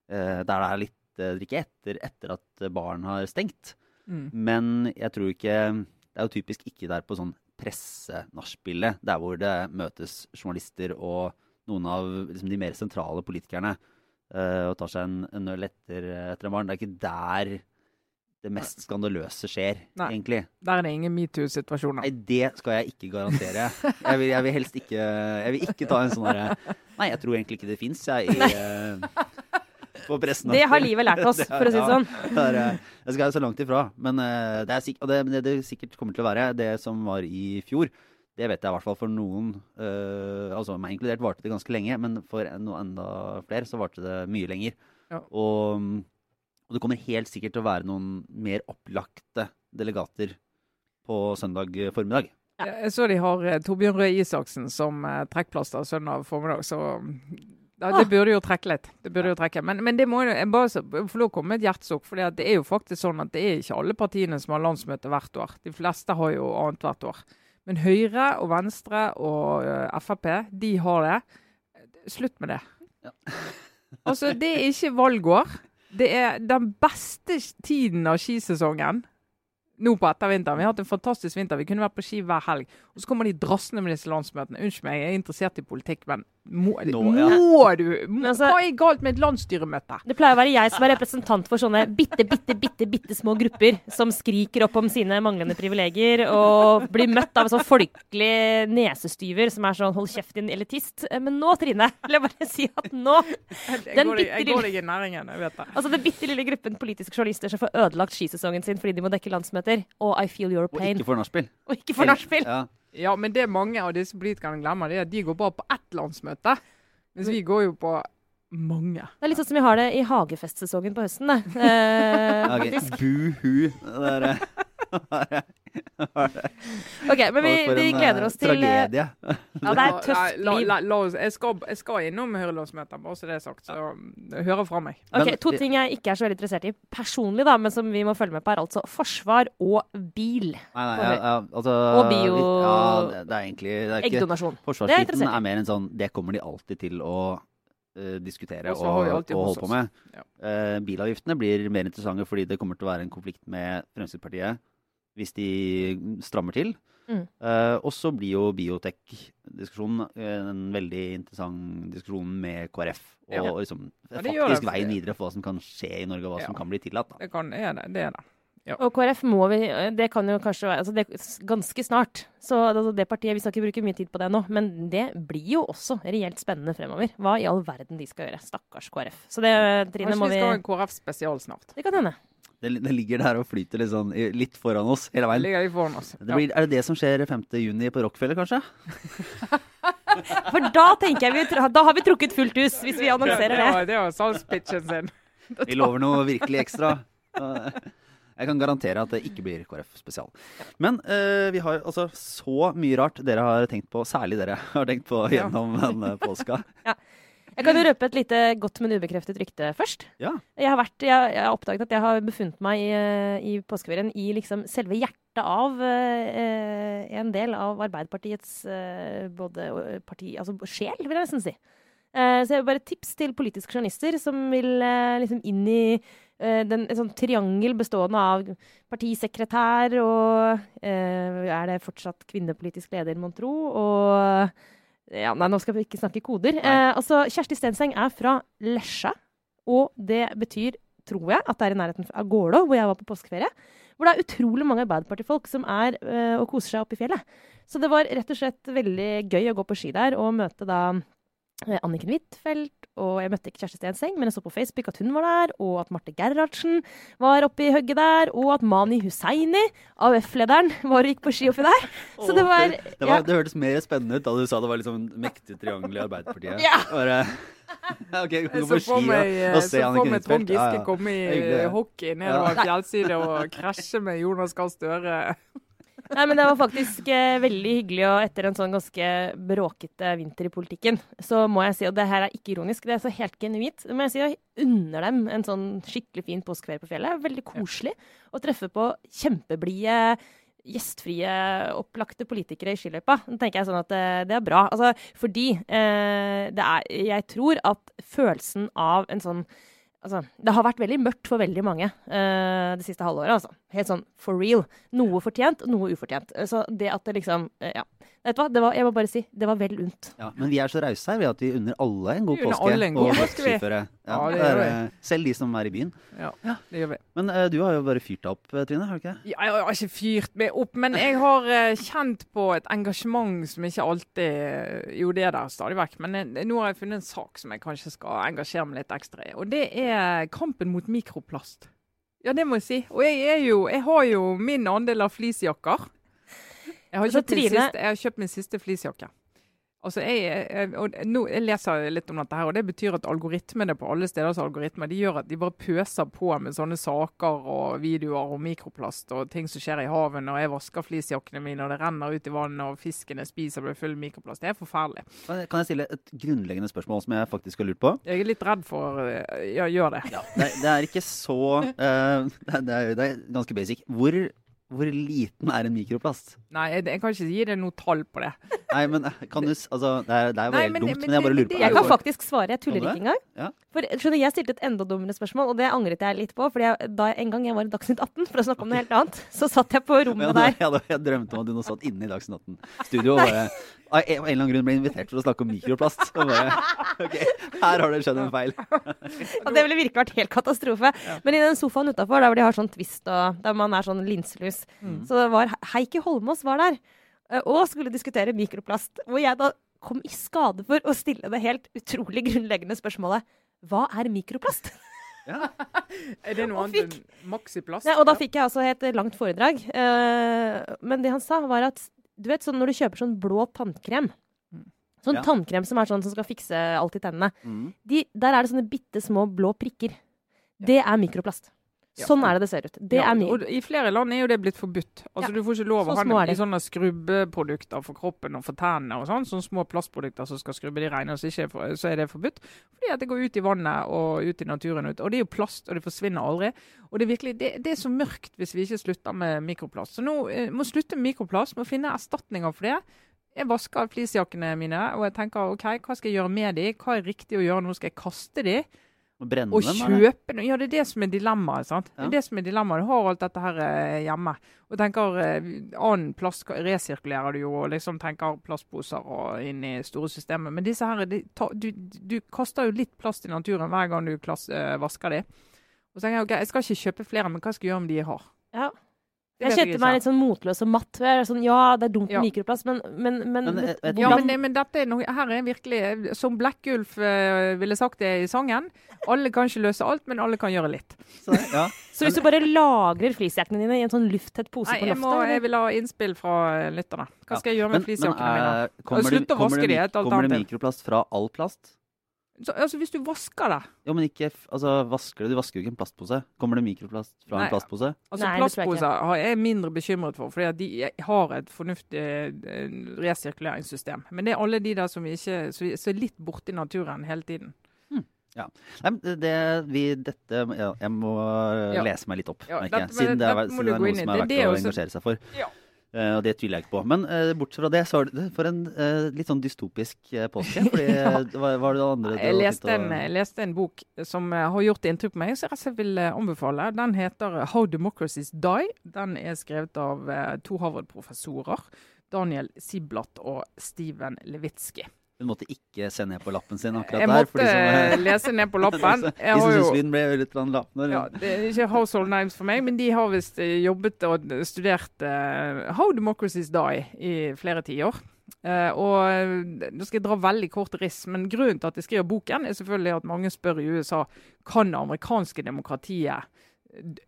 eh, der det er litt eh, drikke etter etter at baren har stengt. Mm. Men jeg tror ikke Det er jo typisk ikke der på sånn presse-nachspielet, der hvor det møtes journalister og noen av liksom, de mer sentrale politikerne uh, og tar seg en, en øl etter, etter en barn. Det er ikke der det mest skandaløse skjer, Nei. egentlig. Der er det ingen metoo-situasjoner. Nei, det skal jeg ikke garantere. Jeg vil, jeg vil helst ikke Jeg vil ikke ta en sånn herre Nei, jeg tror egentlig ikke det fins, jeg, i eh, på pressen. Det har livet lært oss, for å si det ja. sånn. Det eh, jeg skal så langt ifra. Men eh, det er og det, det det sikkert kommer til å være det som var i fjor. Det vet jeg i hvert fall for noen. Uh, altså meg inkludert varte det ganske lenge, men for en, noe enda flere så varte det mye lenger. Ja. Og, og det kommer helt sikkert til å være noen mer opplagte delegater på søndag formiddag. Jeg så de har eh, Torbjørn Røe Isaksen som trekkplaster søndag formiddag, så Ja, det burde jo trekke litt. Det burde jo trekke. Men, men det må jo jeg bare så- få lov å komme med et hjertesukk. For det er jo faktisk sånn at det er ikke alle partiene som har landsmøte hvert år. De fleste har jo annethvert år. Men Høyre og Venstre og uh, Frp, de har det. Slutt med det. Altså, det er ikke valgår. Det er den beste tiden av skisesongen nå på ettervinteren. Vi har hatt en fantastisk vinter. Vi kunne vært på ski hver helg. Og så kommer de drassende med disse landsmøtene. Unnskyld meg, jeg er interessert i politikk, men må, Nå, må du må, altså- Hva er galt med et landsstyremøte? Det pleier å være jeg som er representant for sånne bitte, bitte, bitte, bitte små grupper som skriker opp om sine manglende privilegier og blir møtt av en sånn folkelig nesestyver som er sånn 'hold kjeft, din elitist'. Eh, Men nå, Trine, vil jeg bare si at nå Den bitte går deg i næringen, jeg vet det. Altså den bitte lille gruppen politiske journalister som får ødelagt skisesongen sin fordi de må dekke landsmøter. Og I feel your Og pain. ikke for nachspiel. Og ikke for nachspiel. Ja. Ja, men det mange av disse politikerne glemmer, det er at de går bare på ett landsmøte. Mens vi går jo på mange. Det er litt sånn som vi har det i hagefestsesongen på høsten. Det. Eh, okay. Buhu. Det er, eh, OK, men vi, vi en, gleder eh, oss til eh, Tragedie. Ja, det er et tøft liv. la, la oss, jeg, skal, jeg skal innom Høyre-landsmøtet, bare så det er sagt. Så hører fra meg. Ok, To ting jeg ikke er så veldig interessert i personlig, da, men som vi må følge med på, er altså forsvar og bil. Nei, nei, ja, ja, altså Og bio- Ja, det, er egentlig det er ikke, Eggdonasjon. Det er Forsvarsbiten i. er mer en sånn Det kommer de alltid til å eh, diskutere Og og, og holde på med. Ja. Uh, bilavgiftene blir mer interessante fordi det kommer til å være en konflikt med Fremskrittspartiet hvis de strammer til. Mm. Uh, og så blir jo biotek-diskusjonen eh, en veldig interessant diskusjon med KrF. Og Ja. liksom, Ja, faktisk det. veien videre for hva som kan skje i Norge, og hva Ja. som kan bli tillatt. Da. Det, kan, er det, det er det. Og KrF må vi Det kan jo kanskje være altså det, ganske snart. Så altså det partiet Vi skal ikke bruke mye tid på det nå, men det blir jo også reelt spennende fremover. Hva i all verden de skal gjøre. Stakkars KrF. Så det, Trine, må vi vi skal ha en KrF-spesial snart. Det kan hende. Det, det ligger der og flyter litt, sånn, litt foran oss hele veien. ligger de foran oss. Det blir, Er det det som skjer 5. juni på Rockefeller, kanskje? For da tenker jeg vi Da har vi trukket fullt hus, hvis vi annonserer det. det. var- Det var salgspitchen sin. Vi lover noe virkelig ekstra. Jeg kan garantere at det ikke blir KrF spesial. Men uh, vi har altså så mye rart dere har tenkt på, særlig dere har tenkt på Ja. gjennom påska. påska. Jeg kan jo røpe et lite godt, men ubekreftet rykte først. Ja. Jeg har, vært, jeg, jeg har oppdaget at jeg har befunnet meg i, eh, i påskeferien i liksom selve hjertet av eh, en del av Arbeiderpartiets eh, både parti, altså sjel, vil jeg nesten si. Eh, så jeg vil bare tips til politiske journalister som vil eh, liksom inn i eh, den, en sånn triangel bestående av partisekretær og eh, Er det fortsatt kvinnepolitisk leder, mon tro? Og ja, nei, nå skal vi ikke snakke koder. Eh, altså, Kjersti Stenseng er fra Lesja, og det betyr, tror jeg, at det er i nærheten av Gålå, hvor jeg var på påskeferie. Hvor det er utrolig mange Arbeiderpartifolk som er øh, og koser seg oppe i fjellet. Så det var rett og slett veldig gøy å gå på ski der og møte da Anniken Huitfeldt, og jeg møtte ikke Kjersti Stenseng, men jeg så på Facebook at hun var der, og at Marte Gerhardsen var oppe i hugget der, og at Mani Hussaini, AUF-lederen, var og gikk på ski oppi der. Så det var, det, var, det hørtes mer spennende ut da du sa det var liksom en mektig triangel i Arbeiderpartiet. Ja. Bare, ok, Jeg kan gå på ski meg, og, eh, og så se Anniken meg Trond Huitfeldt. Giske Ja, ja. komme i eh, hockey nedover ja. fjellside og krasje med Jonas Gahr Støre. Nei, men det var faktisk eh, veldig hyggelig, og etter en sånn ganske bråkete vinter i politikken, så må jeg si, og det her er ikke ironisk, det er så helt genuint, må jeg si jeg unner dem en sånn skikkelig fin påskeferie på fjellet. Veldig koselig å treffe på kjempeblide, gjestfrie, opplagte politikere i skiløypa. Da tenker jeg sånn at det, det er bra. Altså, fordi eh, det er Jeg tror at følelsen av en sånn Altså, det har vært veldig mørkt for veldig mange uh, det siste halvåret. Altså. Helt sånn for real. Noe fortjent, noe ufortjent. Så det at det liksom uh, Ja. Vet du hva, det var, jeg må bare si, det var vel unt. Ja, men vi er så rause her vi at vi unner alle en god påske. alle en god og påske, vi. Ja, Ja, det det gjør vi. eh, selv de som er i byen. Ja, det gjør vi. Men uh, du har jo bare fyrt deg opp, eh, Trine. har du ikke det? Ja, jeg har ikke fyrt meg opp, men jeg har uh, kjent på et engasjement som ikke alltid Jo, det er der stadig vekk, men nå har jeg funnet en sak som jeg kanskje skal engasjere meg litt ekstra i. Og det er kampen mot mikroplast. Ja, det må jeg si. Og jeg, er jo, jeg har jo min andel av fleecejakker. Jeg har, kjøpt min siste, jeg har kjøpt min siste fleecejakke. Altså, jeg, jeg, nå, jeg leser litt om dette, her, og det betyr at algoritmene på alle steders algoritmer de gjør at de bare pøser på med sånne saker og videoer og mikroplast og ting som skjer i havet når jeg vasker fleecejakkene mine og det renner ut i vannet og fiskene spiser blir full av mikroplast. Det er forferdelig. Kan jeg stille et grunnleggende spørsmål som jeg faktisk har lurt på? Jeg er litt redd for å Ja, gjør det. Ja, det, det, er ikke så uh, det, er, det, er, ganske basic. Hvor hvor liten er en mikroplast? Nei, jeg, jeg, kan ikke gi deg noe tall på det. Nei, men kan du Altså, det er, det er jo helt men, dumt, men, men, jeg bare lurer på det. Jeg kan faktisk svare, jeg tuller ikke engang. Ja. For skjønner, Jeg stilte et enda dummere spørsmål, og det angret jeg litt på. For en gang jeg var i Dagsnytt 18, for å snakke om noe helt annet, så satt jeg på rommet der. Ja, jeg drømte om at du nå satt inne i Dagsnytt 18-studio og bare av en eller annen grunn ble invitert for å snakke om mikroplast. Bare, ok, Her har det skjedd en feil. ja, det ville virkelig vært helt katastrofe. Ja. Men i den sofaen utafor, der hvor de har sånn twist og der man er sånn linselus, mm. så det var Heikki Holmås var der eh, og skulle diskutere mikroplast. Hvor jeg da kom i skade for å stille det helt utrolig grunnleggende spørsmålet Hva er mikroplast? Ja. er det noe annet enn maksiplast? Ja, og da fikk jeg altså et langt foredrag. Uh, men det han sa, var at du vet sånn når du kjøper sånn blå tannkrem mm. Sånn ja. tannkrem som er sånn som skal fikse alt i tennene. Mm. De, der er det sånne bitte små blå prikker. Det er mikroplast. Sånn er det det ser ut. Det ja, og I flere land er jo det blitt forbudt. Altså ja. Du får ikke lov å ha det i sånne skrubbeprodukter for kroppen og for tennene og sånn. Sånne små plastprodukter som skal skrubbe de rene, så, for, så, er det forbudt. Fordi at det går ut i vannet og ut i naturen. Ut. Og det er jo plast, og det forsvinner aldri. Og det er virkelig, det, det er så mørkt hvis vi ikke slutter med mikroplast. Så nå eh, må slutte med mikroplast, må finne erstatninger for det. Jeg vasker fleecejakkene mine, og jeg tenker OK, hva skal jeg gjøre med de? Hva er riktig å gjøre nå? Skal jeg kaste de? Brenne og kjøpe dem? Ja, det er det som er dilemmaet. sant? Ja. Det er det som er dilemmaet. Du har alt dette her eh, hjemme. Og tenker eh, Annen plast resirkulerer du jo, og liksom tenker plastposer og inn i store systemer. Men disse her, de, ta, du, du, kaster jo litt plast i naturen hver gang du klass, øh, vasker dem. Og så tenker jeg ok, jeg skal ikke kjøpe flere, men hva skal jeg gjøre om de jeg har? Ja. Jeg kjente meg litt sånn motløs og matt. Sånn, ja, det er dumt med ja. mikroplast, men, men, men, men ja, men, men, dette er noe, her er virkelig Som Blekkulf uh, ville sagt det i sangen. Alle kan ikke løse alt, men alle kan gjøre litt. Så, ja. så hvis du bare lagrer fleecejakkene dine i en sånn lufttett pose Nei, på loftet? Må, jeg vil ha innspill fra lytterne. Hva skal jeg gjøre med fleecejakkene mine? Slutt å vaske de. Kommer det mikroplast fra all plast? Så, altså Hvis du vasker det Jo, men ikke altså, vasker det. Du vasker jo ikke en plastpose. Kommer det mikroplast fra Nei, en plastpose? Altså Nei, Plastposer er jeg mindre bekymret for, fordi de har et fornuftig eh, resirkuleringssystem. Men det er alle de der som, ikke, som er litt borti naturen hele tiden. Hmm. Ja. Nei, det, vi, dette ja, Jeg må ja. lese meg litt opp, ja, dette, siden det er, siden det er noe som er verdt å engasjere seg for. Ja. Uh, og det tviler jeg ikke på. Men uh, bortsett fra det, så er det for en uh, litt sånn dystopisk påske. Fordi, ja. hva var det andre jeg leste, en, jeg leste en bok som har gjort inntrykk på meg, som jeg vil anbefale. Den heter 'How Democracies Die'. Den er skrevet av to Harvard-professorer. Daniel Siblat og Steven Levitsky. Hun måtte ikke se ned på lappen sin akkurat jeg der. Jeg måtte som, lese ned på lappen. Jeg har jo, ble litt lapner, ja, det er ikke household names for meg, men de har visst eh, jobbet og studert uh, How Democracies Die i flere tiår. Uh, og Nå skal jeg dra veldig kort riss, men grunnen til at jeg skriver boken, er selvfølgelig at mange spør i USA kan det amerikanske demokratiet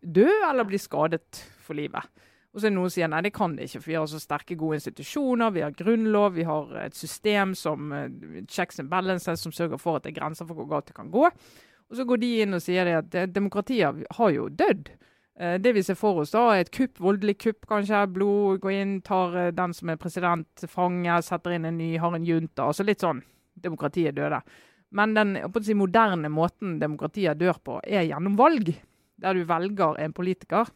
dø eller bli skadet for livet. Og så er det noen som sier nei, det kan det ikke, for vi har så sterke, gode institusjoner, vi har grunnlov, vi har et system som uh, checks and balances, som sørger for at det er grenser for hvor galt det kan gå. Og så går de inn og sier at demokratiet har jo dødd. Uh, det vi ser for oss da, er et kupp, voldelig kupp kanskje. Blod går inn, tar den som er president, fange, setter inn en ny, har en junta. Altså litt sånn demokratiet døde. Men den si, moderne måten demokratiet dør på, er gjennom valg. Der du velger en politiker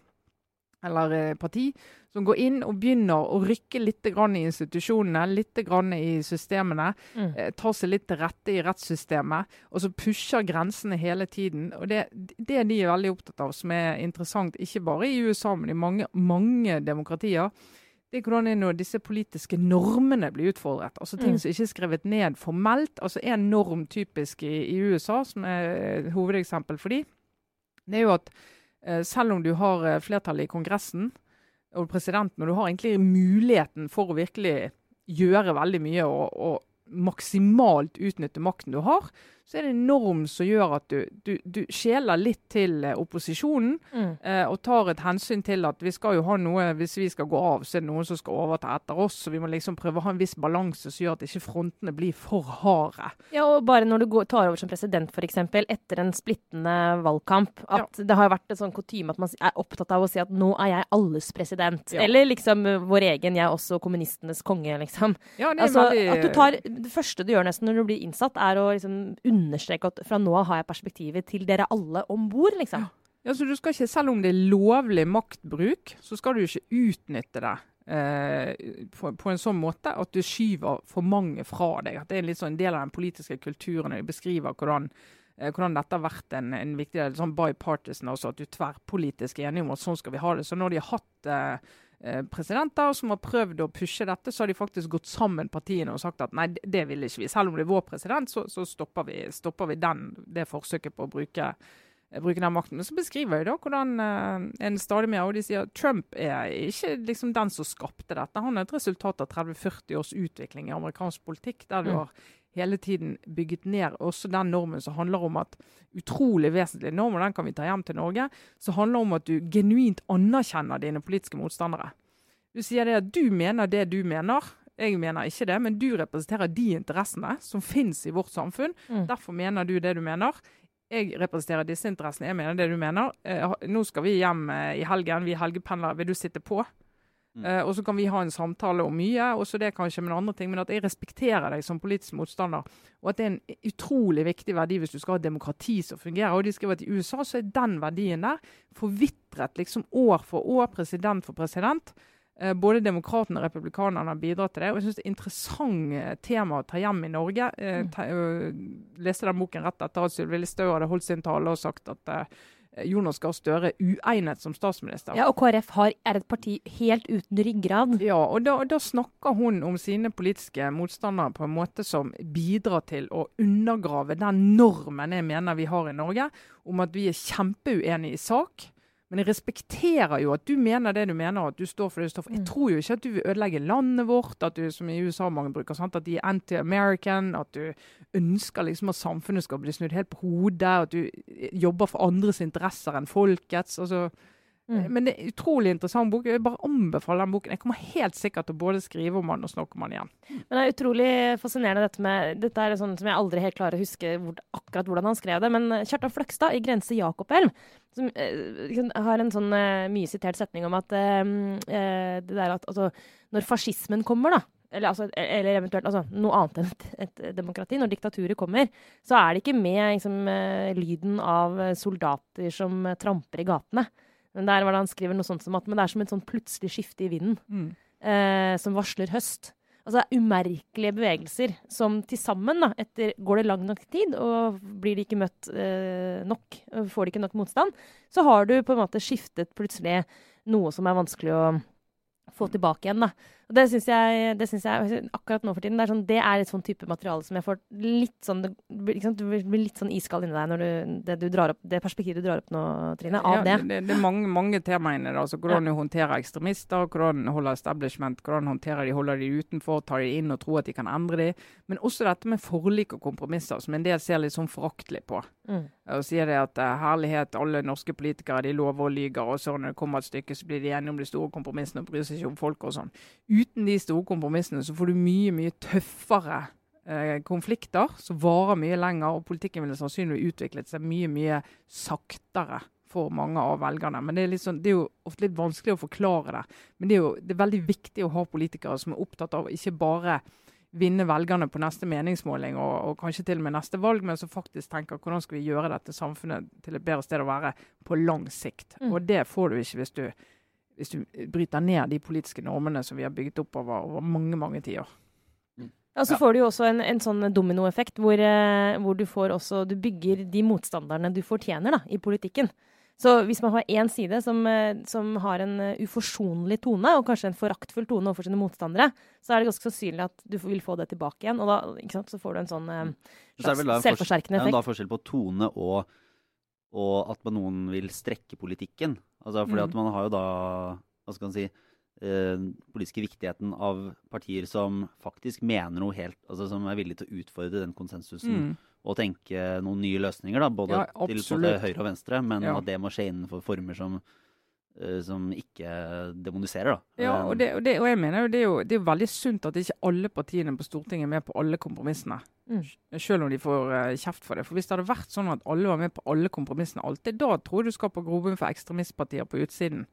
eller eh, parti, som går inn og begynner å rykke litt i institusjonene, litt i systemene. Mm. Eh, tar seg litt til rette i rettssystemet, og så pusher grensene hele tiden. og Det, det de er veldig opptatt av, som er interessant, ikke bare i USA, men i mange, mange demokratier, det er hvordan er disse politiske normene blir utfordret. Altså Ting mm. som ikke er skrevet ned formelt. altså En norm typisk i, i USA, som er et hovedeksempel for de, det er jo at selv om du har flertall flertallet i Kongressen og presidenten, og du har egentlig muligheten for å virkelig gjøre veldig mye og, og maksimalt utnytte makten du har, så er det en norm som gjør at du, du, du skjeler litt til eh, opposisjonen. Mm. Eh, og tar et hensyn til at vi skal jo ha noe, hvis vi skal gå av, så er det noen som skal overta etter oss. Så vi må liksom prøve å ha en viss balanse som gjør at ikke frontene blir for harde. Ja, og bare når du går, tar over som president, f.eks., etter en splittende valgkamp, at det har vært en sånn kutyme at man er opptatt av å si at nå er jeg alles president. Ja. Eller liksom uh, vår egen, jeg er også kommunistenes konge, liksom. Ja, det er Altså, veldig at du tar, det første du gjør nesten når du blir innsatt, er å liksom understreke at fra nå av har jeg perspektivet til dere alle om bord, liksom. Ja, så du skal ikke, Selv om det er lovlig maktbruk, så skal du ikke utnytte det eh, på, på en sånn måte at du skyver for mange fra deg. At det er en litt sånn del av den politiske kulturen. de beskriver hvordan, eh, hvordan dette har vært en, en viktig del, sånn bipartisan, altså at du er tverrpolitisk enig om at sånn skal vi ha det. Så når de har hatt eh, presidenter som har prøvd å pushe dette, så har de faktisk gått sammen partiene og sagt at nei, det- det vil ikke vi. Selv om det er vår president, så, så stopper vi, stopper vi den, det forsøket på å bruke eh, bruke den makten. Men så beskriver jeg da hvordan eh, en stadig mer, og de sier at Trump er ikke liksom den som skapte dette. Han er et resultat av 30-40 års utvikling i amerikansk politikk, der du Mm. har hele tiden bygget ned også den normen som handler om at utrolig vesentlig norm, og den kan vi ta hjem til Norge, som handler om at du genuint anerkjenner dine politiske motstandere. Du sier det at du mener det du mener. Jeg mener ikke det, men du representerer de interessene som finnes i vårt samfunn. Mm. Derfor mener du det du mener. Jeg representerer disse interessene. Jeg mener det du mener. Eh, nå skal vi hjem eh, i helgen. Vi er helgependlere. Vil du sitte på? Mm. Eh, og så kan vi ha en samtale om mye, også det kanskje, men andre ting. Men at jeg respekterer deg som politisk motstander. Og at det er en utrolig viktig verdi hvis du skal ha demokrati som fungerer. Og de skriver at i USA så er den verdien der forvitret liksom år for år, president for president. Uh, både demokratene og republikanerne har bidratt til det. Og jeg syns det er interessant eh, tema å ta hjem i Norge. Eh, Mm. ta, leste den boken rett etter at Sylvi Listhaug hadde holdt sin tale og sagt at Jonas Gahr Støre uegnet som statsminister. Ja, og KrF har, er et parti helt uten ryggrad. Ja, og da, da snakker hun om sine politiske motstandere på en måte som bidrar til å undergrave den normen jeg mener vi har i Norge, om at vi er kjempeuenige i sak. Men jeg respekterer jo at du mener det du mener, og at du står for det du står for. Jeg Mm. tror jo ikke at du vil ødelegge landet vårt, at du, som i USA mange bruker, sant? at de er anti-American, at du ønsker liksom at samfunnet skal bli snudd helt på hodet, at du jobber for andres interesser enn folkets. altså Mm. men det er en utrolig interessant bok. Jeg bare anbefaler den boken. Jeg kommer helt sikkert til å både skrive om den og snakke om den igjen. Men det er utrolig fascinerende dette med Dette er sånn som jeg aldri helt klarer å huske hvor, akkurat hvordan han skrev det. Men Kjartan Fløgstad i 'Grense Jakobelv' som eh, liksom har en sånn eh, mye sitert setning om at eh, eh, det der at altså, når fascismen kommer, da eller, altså, eller eventuelt altså, noe annet enn et, et demokrati. Når diktaturet kommer, så er det ikke med liksom, eh, lyden av eh, soldater som eh, tramper i gatene. Men der var det han skriver noe sånt som at men det er som et sånn plutselig skifte i vinden eh, som varsler høst. Altså det er umerkelige bevegelser som til sammen, da, etter går det lang nok tid, og blir de ikke møtt eh, nok, får de ikke nok motstand, så har du på en måte skiftet plutselig noe som er vanskelig å få tilbake igjen. da. Og det syns jeg, jeg akkurat nå for tiden, det er, sånn, det er et sånn type materiale som jeg får litt sånn det, blir- litt sånn iskald inni deg når du, det, du drar opp, det perspektivet du drar opp nå, Trine, av Ja, det. det, det er mange, mange temaer inni det. Altså, hvordan du håndterer ekstremister, hvordan holder establishment, hvordan håndterer de, holder de utenfor, tar de inn og tror at de kan endre de. Men også dette med forlik og kompromisser, som en del ser litt sånn foraktelig på. Mm. Og sier det at eh, herlighet, alle norske politikere de lover og lyger, og så når det kommer et stykke, så blir de enige om de store kompromissene og bryr seg ikke om folk og sånn. Uten de store kompromissene så får du mye, mye tøffere eh, konflikter som varer mye lenger, og politikken ville sannsynligvis utviklet seg mye, mye saktere for mange av velgerne. Men det er, sånn, det er jo ofte litt vanskelig å forklare det. Men det er jo det er veldig viktig å ha politikere som er opptatt av ikke bare vinne velgerne på neste meningsmåling og, og kanskje til og med neste valg, men som faktisk tenker hvordan skal vi gjøre dette samfunnet til et bedre sted å være på lang sikt. Mm. Og det får du ikke hvis du, hvis du bryter ned de politiske normene som vi har bygget opp over, over mange, mange tiår. Ja, så Ja. får du jo også en, en sånn dominoeffekt hvor, eh, hvor du får også Du bygger de motstanderne du fortjener da, i politikken. Så hvis man har én side som, eh, som har en eh, uforsonlig tone, og kanskje en foraktfull tone overfor sine motstandere, så er det ganske sannsynlig at du vil få det tilbake igjen. Og da ikke sant, så får du en sånn eh, er da slags en Ja, da effekt. forskjell på tone og, og at man- noen vil strekke politikken. Altså fordi Mm. at man har jo da Hva skal man si eh, politiske viktigheten av partier som faktisk mener noe helt Altså som er villige til å utfordre den konsensusen Mm. Og tenke noen nye løsninger, da, både Ja, til absolutt. høyre og venstre, men Ja. at det må skje innenfor former som, som ikke demoniserer. Da. Ja, Eh, og, det, og, det, og jeg mener jo det, er jo det er jo veldig sunt at ikke alle partiene på Stortinget er med på alle kompromissene. Mm. Selv om de får eh, kjeft for det. For Hvis det hadde vært sånn at alle var med på alle kompromissene alltid, da tror jeg du skaper grobunn for ekstremistpartier på utsiden.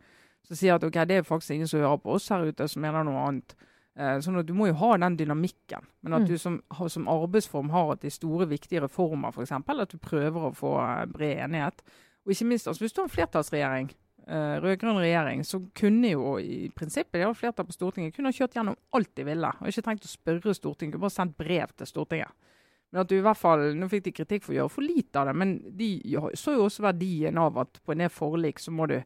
Som sier at ok, det er faktisk ingen som hører på oss her ute, som mener noe annet. Eh, sånn at Du må jo ha den dynamikken. Men at Mm. du som, som arbeidsform har at de store, viktige reformer, f.eks. At du prøver å få eh, bred enighet. Og ikke minst, altså hvis du har en flertallsregjering, eh, rød-grønn regjering, så kunne jo i prinsippet, de har flertall på Stortinget, kunne ha kjørt gjennom alt de ville. Og ikke trengt å spørre Stortinget, bare sendt brev til Stortinget. Men at du i hvert fall, Nå fikk de kritikk for å gjøre for lite av det, men de så jo også verdien av at på en del forlik så må du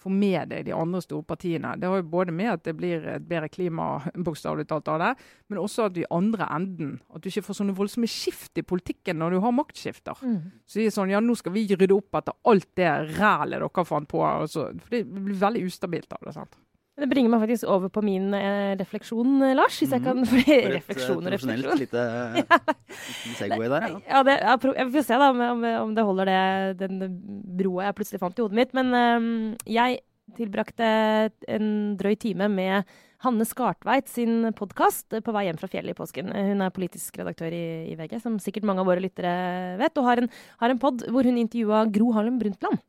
få med deg de andre store partiene. Det har jo både med at det blir et bedre klima, bokstavelig talt av det, men også at du i andre enden At du ikke får sånne voldsomme skift i politikken når du har maktskifter. Mm. Så de er sånn, ja, nå skal vi rydde opp etter alt det rælet dere fant på. Altså, for det blir veldig ustabilt av det. sant? Det bringer meg faktisk over på min eh, refleksjon, eh, Lars. Hvis jeg kan eh, Refleksjon og refleksjon. refleksjon. lite Segway der, ja. Ja, det, jeg, jeg får se da om, om, om det holder det, den broa jeg plutselig fant i hodet mitt. Men um, jeg tilbrakte en drøy time med Hanne Skartveit sin podkast på vei hjem fra fjellet i påsken. Hun er politisk redaktør i, i VG, som sikkert mange av våre lyttere vet, og har en, har en pod hvor hun intervjua Gro Harlem Brundtland.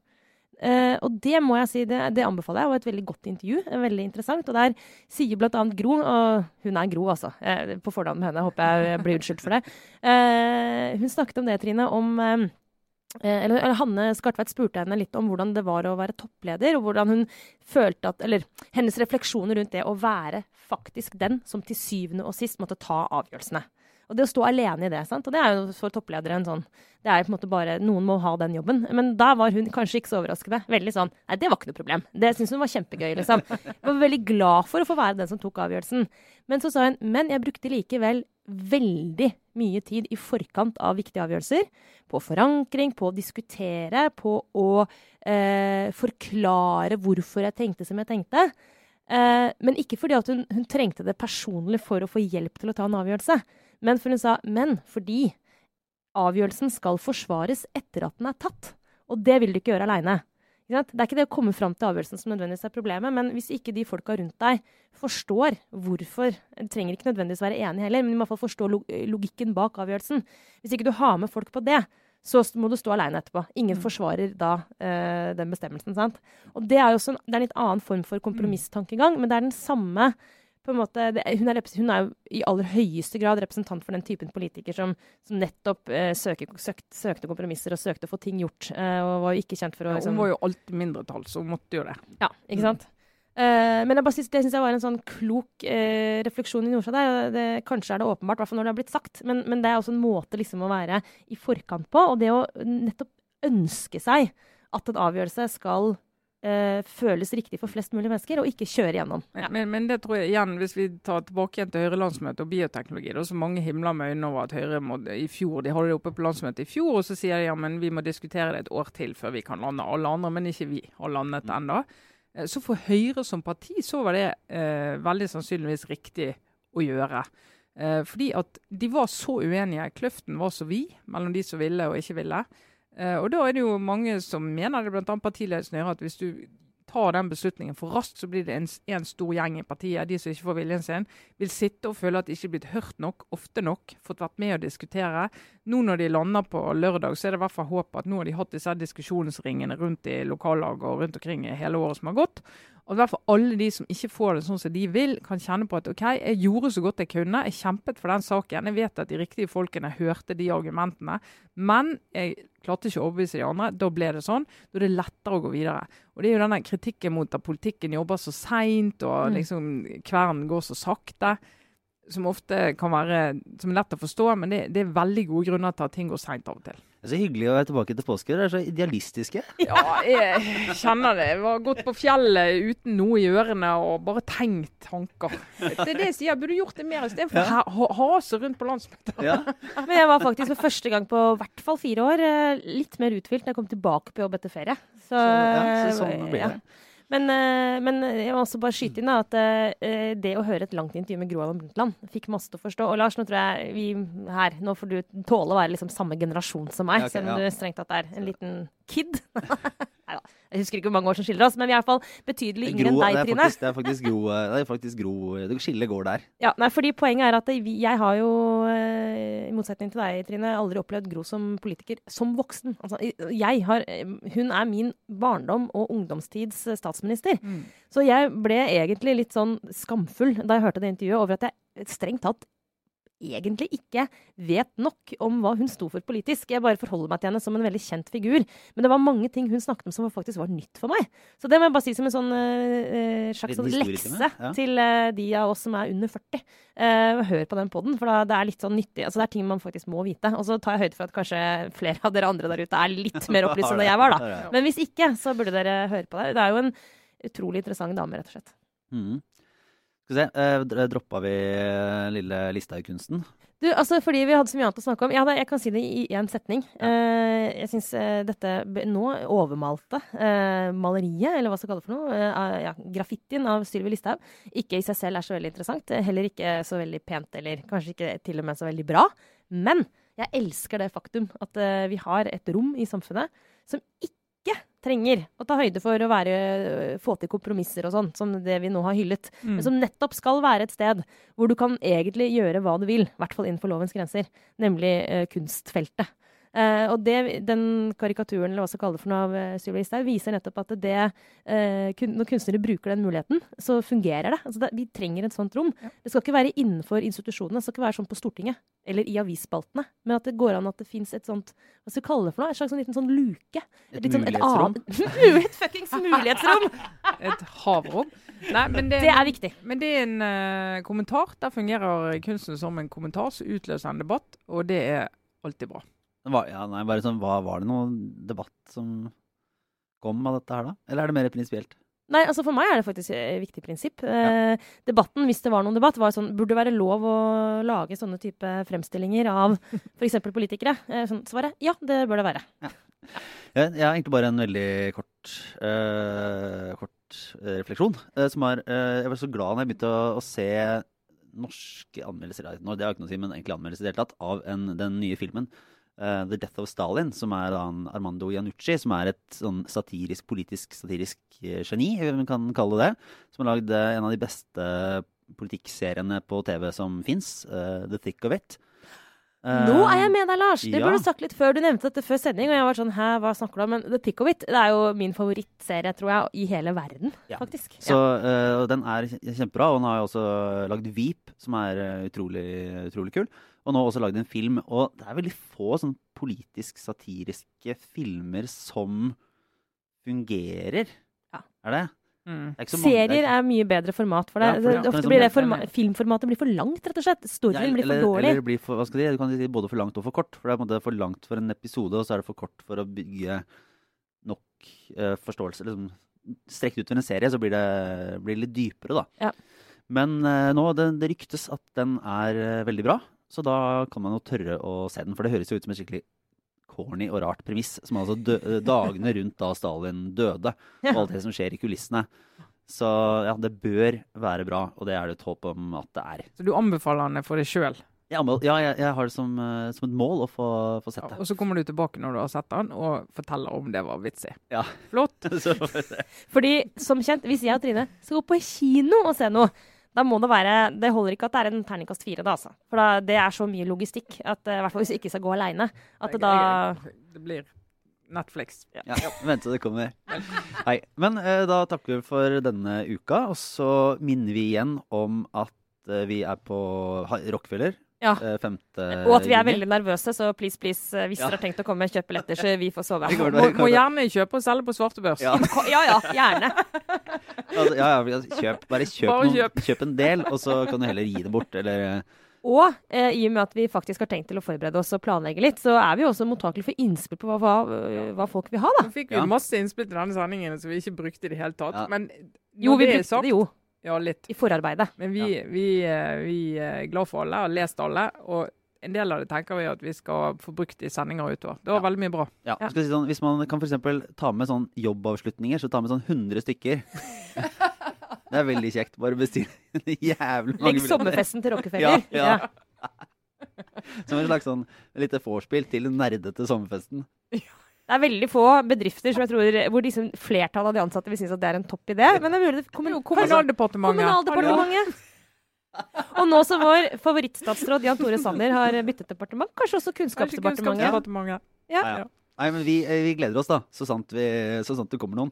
Eh, og det må jeg si, det, det anbefaler jeg, og et veldig godt intervju. eh, Veldig interessant. Og der sier annet Gro, og hun er Gro, altså, uh, på fornavn med henne, håper jeg blir unnskyldt for det. Uh, hun snakket om det, Trine, om eh, eller, eller Hanne Skartveit spurte henne litt om hvordan det var å være toppleder, og hvordan hun følte at Eller hennes refleksjoner rundt det å være faktisk den som til syvende og sist måtte ta avgjørelsene. Og det å stå alene i det. sant? Og det er jo for toppledere en sånn Det er på en måte bare Noen må ha den jobben. Men da var hun kanskje ikke så overraskende. Veldig sånn Nei, det var ikke noe problem. Det syntes hun var kjempegøy, liksom. Jeg var veldig glad for å få være den som tok avgjørelsen. Men så sa hun Men jeg brukte likevel veldig mye tid i forkant av viktige avgjørelser. På forankring, på å diskutere, på å eh, forklare hvorfor jeg tenkte som jeg tenkte. Eh, men ikke fordi at hun, hun trengte det personlig for å få hjelp til å ta en avgjørelse. Men for hun sa men fordi avgjørelsen skal forsvares etter at den er tatt. Og det vil du ikke gjøre aleine. Det er ikke det å komme fram til avgjørelsen som nødvendigvis er problemet, men hvis ikke de folka rundt deg forstår hvorfor De trenger ikke nødvendigvis være enige heller, men i hvert fall forstå logikken bak avgjørelsen. Hvis ikke du har med folk på det, så må du stå aleine etterpå. Ingen forsvarer da eh, den bestemmelsen. sant? Og det er jo også en, det er en litt annen form for kompromisstankegang, men det er den samme på en måte, det, hun, er, hun er jo i aller høyeste grad representant for den typen politiker som, som nettopp eh, søker, søkt, søkte kompromisser og søkte å få ting gjort. Eh, og var jo ikke kjent for å Ja, liksom, hun var jo alltid mindretall, så hun måtte jo det. ja, ikke sant? Eh, men jeg bare synes, det syns jeg var en sånn klok eh, refleksjon i Nordstad der. Det, kanskje er det åpenbart, i hvert fall når det har blitt sagt, men, men det er også en måte liksom å være i forkant på. Og det å nettopp ønske seg at en avgjørelse skal eh, føles riktig for flest mulig mennesker, og ikke kjøre gjennom. Ja. Men, men det tror jeg igjen, hvis vi tar tilbake igjen til Høyre landsmøte og bioteknologi, Det er så mange himler med øynene over at Høyre må, i fjor, de hadde det oppe på landsmøtet i fjor, og så sier de ja, men vi må diskutere det et år til før vi kan lande. Alle andre, men ikke vi, har landet ennå. Eh, Så for Høyre som parti så var det eh, veldig sannsynligvis riktig å gjøre. Eh, fordi at de var så uenige. Kløften var så vid mellom de som ville og ikke ville. Eh, og da er det jo mange som mener det, bl.a. partiledelsen Høyre, at hvis du tar den beslutningen for raskt, så blir det en, stor gjeng i partiet, de som ikke får viljen sin, vil sitte og føle at de ikke er blitt hørt nok, ofte nok, fått vært med å diskutere. Nå når de lander på lørdag, så er det i hvert fall håp at nå har de hatt disse diskusjonsringene rundt i lokallag og rundt omkring hele året som har gått. Og i hvert fall alle de som ikke får det sånn som de vil, kan kjenne på at OK, jeg gjorde så godt jeg kunne. Jeg kjempet for den saken. Jeg vet at de riktige folkene hørte de argumentene. Men jeg klarte ikke å overbevise de andre. Da ble det sånn. Da er det lettere å gå videre. Og det er jo denne kritikken mot at politikken jobber så seint, og Mm. liksom kvernen går så sakte. Som ofte kan være som er lett å forstå, men det, det er veldig gode grunner til at ting går seint av og til. Det er så hyggelig å være tilbake til påske. Dere er så idealistiske. Ja, jeg kjenner det. Jeg var gått på fjellet uten noe i ørene og bare tenkt tanker. Det er det jeg sier. Burde gjort det mer istedenfor Ja. å hase rundt på landsmøtet. Ja. Men jeg var faktisk for første gang på i hvert fall fire år eh, litt mer uthvilt da jeg kom tilbake på jobb etter ferie. Så, Så, ja, så sånn blir ja. Men, eh, men jeg må også bare skyte inn da, at eh, det å høre et langt intervju med Gro Harlem Brundtland fikk masse til å forstå. Og Lars, nå tror jeg vi her Nå får du tåle å være liksom samme generasjon som meg, Ja, okay, selv om ja. du strengt tatt er en liten kid. Jeg husker ikke hvor mange år som skiller oss, men vi er i hvert fall betydelig yngre enn det, deg, er Trine. faktisk, det er faktisk Gro eh, Det er faktisk Gro Det skillet går der. Ja, nei, fordi Poenget er at jeg har jo, eh, i motsetning til deg, Trine, aldri opplevd Gro som politiker som voksen. Altså, jeg har, eh, hun er min barndom og ungdomstids eh, statsminister. Mm. Så jeg ble egentlig litt sånn skamfull da jeg hørte det intervjuet, over at jeg strengt tatt egentlig ikke vet nok om hva hun sto for politisk. Jeg bare forholder meg til henne som en veldig kjent figur. Men det var mange ting hun snakket om som faktisk var nytt for meg. Så det må jeg bare si som en sånn uh, slags sånn lekse ja. til uh, de av oss som er under 40. Uh, hør på den poden, for da, det er litt sånn nyttig. Altså, det er ting man faktisk må vite. Og så tar jeg høyde for at kanskje flere av dere andre der ute er litt mer opplyst enn jeg var, da. Men hvis ikke, så burde dere høre på det. Det er jo en utrolig interessant dame, rett og slett. Mhm. Skal vi se, eh, droppa vi eh, lille Listhaug-kunsten? Du, altså Fordi vi hadde så mye annet å snakke om. Ja, da, jeg kan si det i én setning. Eh, jeg syns eh, dette nå overmalte eh, maleriet, eller hva skal jeg kalle det for noe, eh, ja, graffitien av Sylvi Listhaug, ikke i seg selv er så veldig interessant. eh, Heller ikke så veldig pent, eller kanskje ikke til og med så veldig bra. Men jeg elsker det faktum at eh, vi har et rom i samfunnet som ikke trenger å ta høyde for å være, øh, få til kompromisser og sånn, som det vi nå har hyllet. Mm. Men som nettopp skal være et sted hvor du kan egentlig gjøre hva du vil, i hvert fall innenfor lovens grenser, nemlig eh, kunstfeltet. Eh, og det, den karikaturen eller hva skal kalle det for noe av uh, Sylvi Listhaug, viser nettopp at det, uh, kun, når kunstnere bruker den muligheten, så fungerer det. Altså det. Vi trenger et sånt rom. Det skal ikke være innenfor institusjonene, det skal ikke være sånn på Stortinget eller i avisspaltene, men at det går an at det fins et sånt hva skal vi kalle det for noe? Et slags sånn liten sånn luke. Et et sånn- mulighetsrom? Sånn, et fuckings mulighetsrom! Et havrom. Nei, men det, Det er viktig. Men det er en uh, kommentar. Der fungerer kunsten som en kommentar som utløser en debatt, og det er alltid bra. Var, ja, nei, bare sånn, var, var det noen debatt som kom av dette her, da? Eller er det mer prinsipielt? Nei, altså For meg er det faktisk et viktig prinsipp. Eh, debatten, hvis det var noen debatt, var sånn Burde det være lov å lage sånne type fremstillinger av f.eks. politikere? Eh, sånn, svaret ja, det bør det være. Jeg, jeg har egentlig bare en veldig kort, eh, kort eh, refleksjon. eh, som er, eh, jeg var så glad når jeg begynte å, å se norske anmeldelser Det har ikke noe å si, men egentlig anmeldelser i det hele tatt av en, den nye filmen. Eh, 'The Death of Stalin', som er han Armando Janucci, som er et sånn satirisk, politisk satirisk eh, geni, vi kan kalle det. Som har lagd eh, en av de beste politikkseriene på TV som fins, 'The Thick of It'. Nå er jeg med deg, Lars! Det ja. burde du sagt litt før. Du nevnte dette før sending, og jeg var sånn Hæ, hva snakker du om? Men The Thick of It det er jo min favorittserie, tror jeg, i hele verden, Ja. faktisk. Så ja. uh, den er kjempebra, og den har jo også lagd Veep, som er utrolig, utrolig kul. Og nå også lagd en film. Og det er veldig få sånn politisk satiriske filmer som fungerer. Ja. Er det? Mm. er mange- Serier er er mye bedre format for det. Ja, for er ofte sånn- blir det forma. Filmformatet blir for langt, rett og slett. Ja, blir for dårlig. Eller blir for, hva skal si, du kan si både for langt og for kort. For det er på en måte for langt for en episode, og så er det for kort for å bygge nok uh, forståelse. Liksom, strekt ut for en serie, så blir det, blir litt dypere, da. Ja. Men uh, nå, det, det ryktes at den er uh, veldig bra, så da kan man jo tørre å se den. For det høres jo ut som et skikkelig corny og rart premiss. Som altså dø dagene rundt da Stalin døde, og alt det som skjer i kulissene. Så ja, det bør være bra, og det er det et håp om at det er. Så du anbefaler den for deg sjøl. Ja, jeg, jeg har det som, eh, som et mål å få, få sett det. Og så kommer du tilbake når du har sett den, og forteller om det var vitsig. Ja. Flott. Fordi, som kjent, hvis jeg og Trine skal gå på kino og se noe, da må det være Det holder ikke at det er en terningkast fire, da, altså. For da, det er så mye logistikk, at, eh, i hvert fall hvis du ikke skal gå aleine, at det da Det blir Netflix. Ja, vent til det kommer. Hei. Men eh, da takker vi for denne uka, og så minner vi igjen om at eh, vi er på Rockefeller Ja. eh, 5. Og at vi er veldig nervøse, så please, please, eh, hvis Ja. dere har tenkt å komme, kjøp billetter, så vi får sove. Må, må gjerne kjøpe og selge på svartebørs. Ja, Ja ja, gjerne. altså, ja, ja, altså, kjøp, bare kjøp, Bare noen, kjøp. kjøp en del, og så kan du heller gi det bort, eller eh, Og eh, i og med at vi faktisk har tenkt til å forberede oss og planlegge litt, så er vi også mottakelige for innspill på hva, hva, hva folk vil ha, da. Nå fikk vi Ja. masse innspill til denne sendingen som vi ikke brukte i det hele tatt. Ja. Men Jo, vi det brukte sagt, det jo Ja, litt. i forarbeidet. Men vi, vi, vi, vi er glad for alle, har lest alle, og en del av det tenker vi at vi skal få brukt i sendinger utover. Det var Ja. veldig mye bra. Ja, Ja. Skal si sånn, hvis man kan for eksempel ta med sånn jobbavslutninger, så ta med sånn 100 stykker. det er veldig kjekt. Bare bestille jævlig mange Legg sommerfesten til Rockefeller. Ja, ja. Som en slags sånn lite vorspiel til den nerdete sommerfesten. Det er veldig få bedrifter som jeg tror, hvor liksom flertallet av de ansatte vil synes at det er en topp idé. Men det er mulig det kommun Kommunaldepartementet. Kommunaldepartementet. Og nå som vår favorittstatsråd Jan Tore Sanner har byttet departement, kanskje også Kanskje Kunnskapsdepartementet. Kunnskapsdepartementet. Ja. Ja, ja. Nei, men vi, eh, vi gleder oss, da. Så sant, vi, så sant det kommer noen.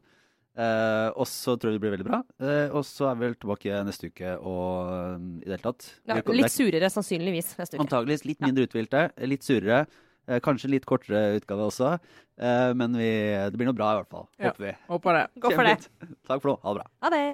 Eh, og så tror jeg det blir veldig bra. Eh, og så er vi vel tilbake neste uke og eh, i det hele tatt. Ja, litt surere sannsynligvis neste uke. Antageligvis litt mindre uthvilte, litt surere. eh, Kanskje litt kortere utgave også. Eh, men vi, det blir noe bra i hvert fall. Ja. Håper vi. Håper det. Gå for det. Takk for nå. Ha det bra. Ha det.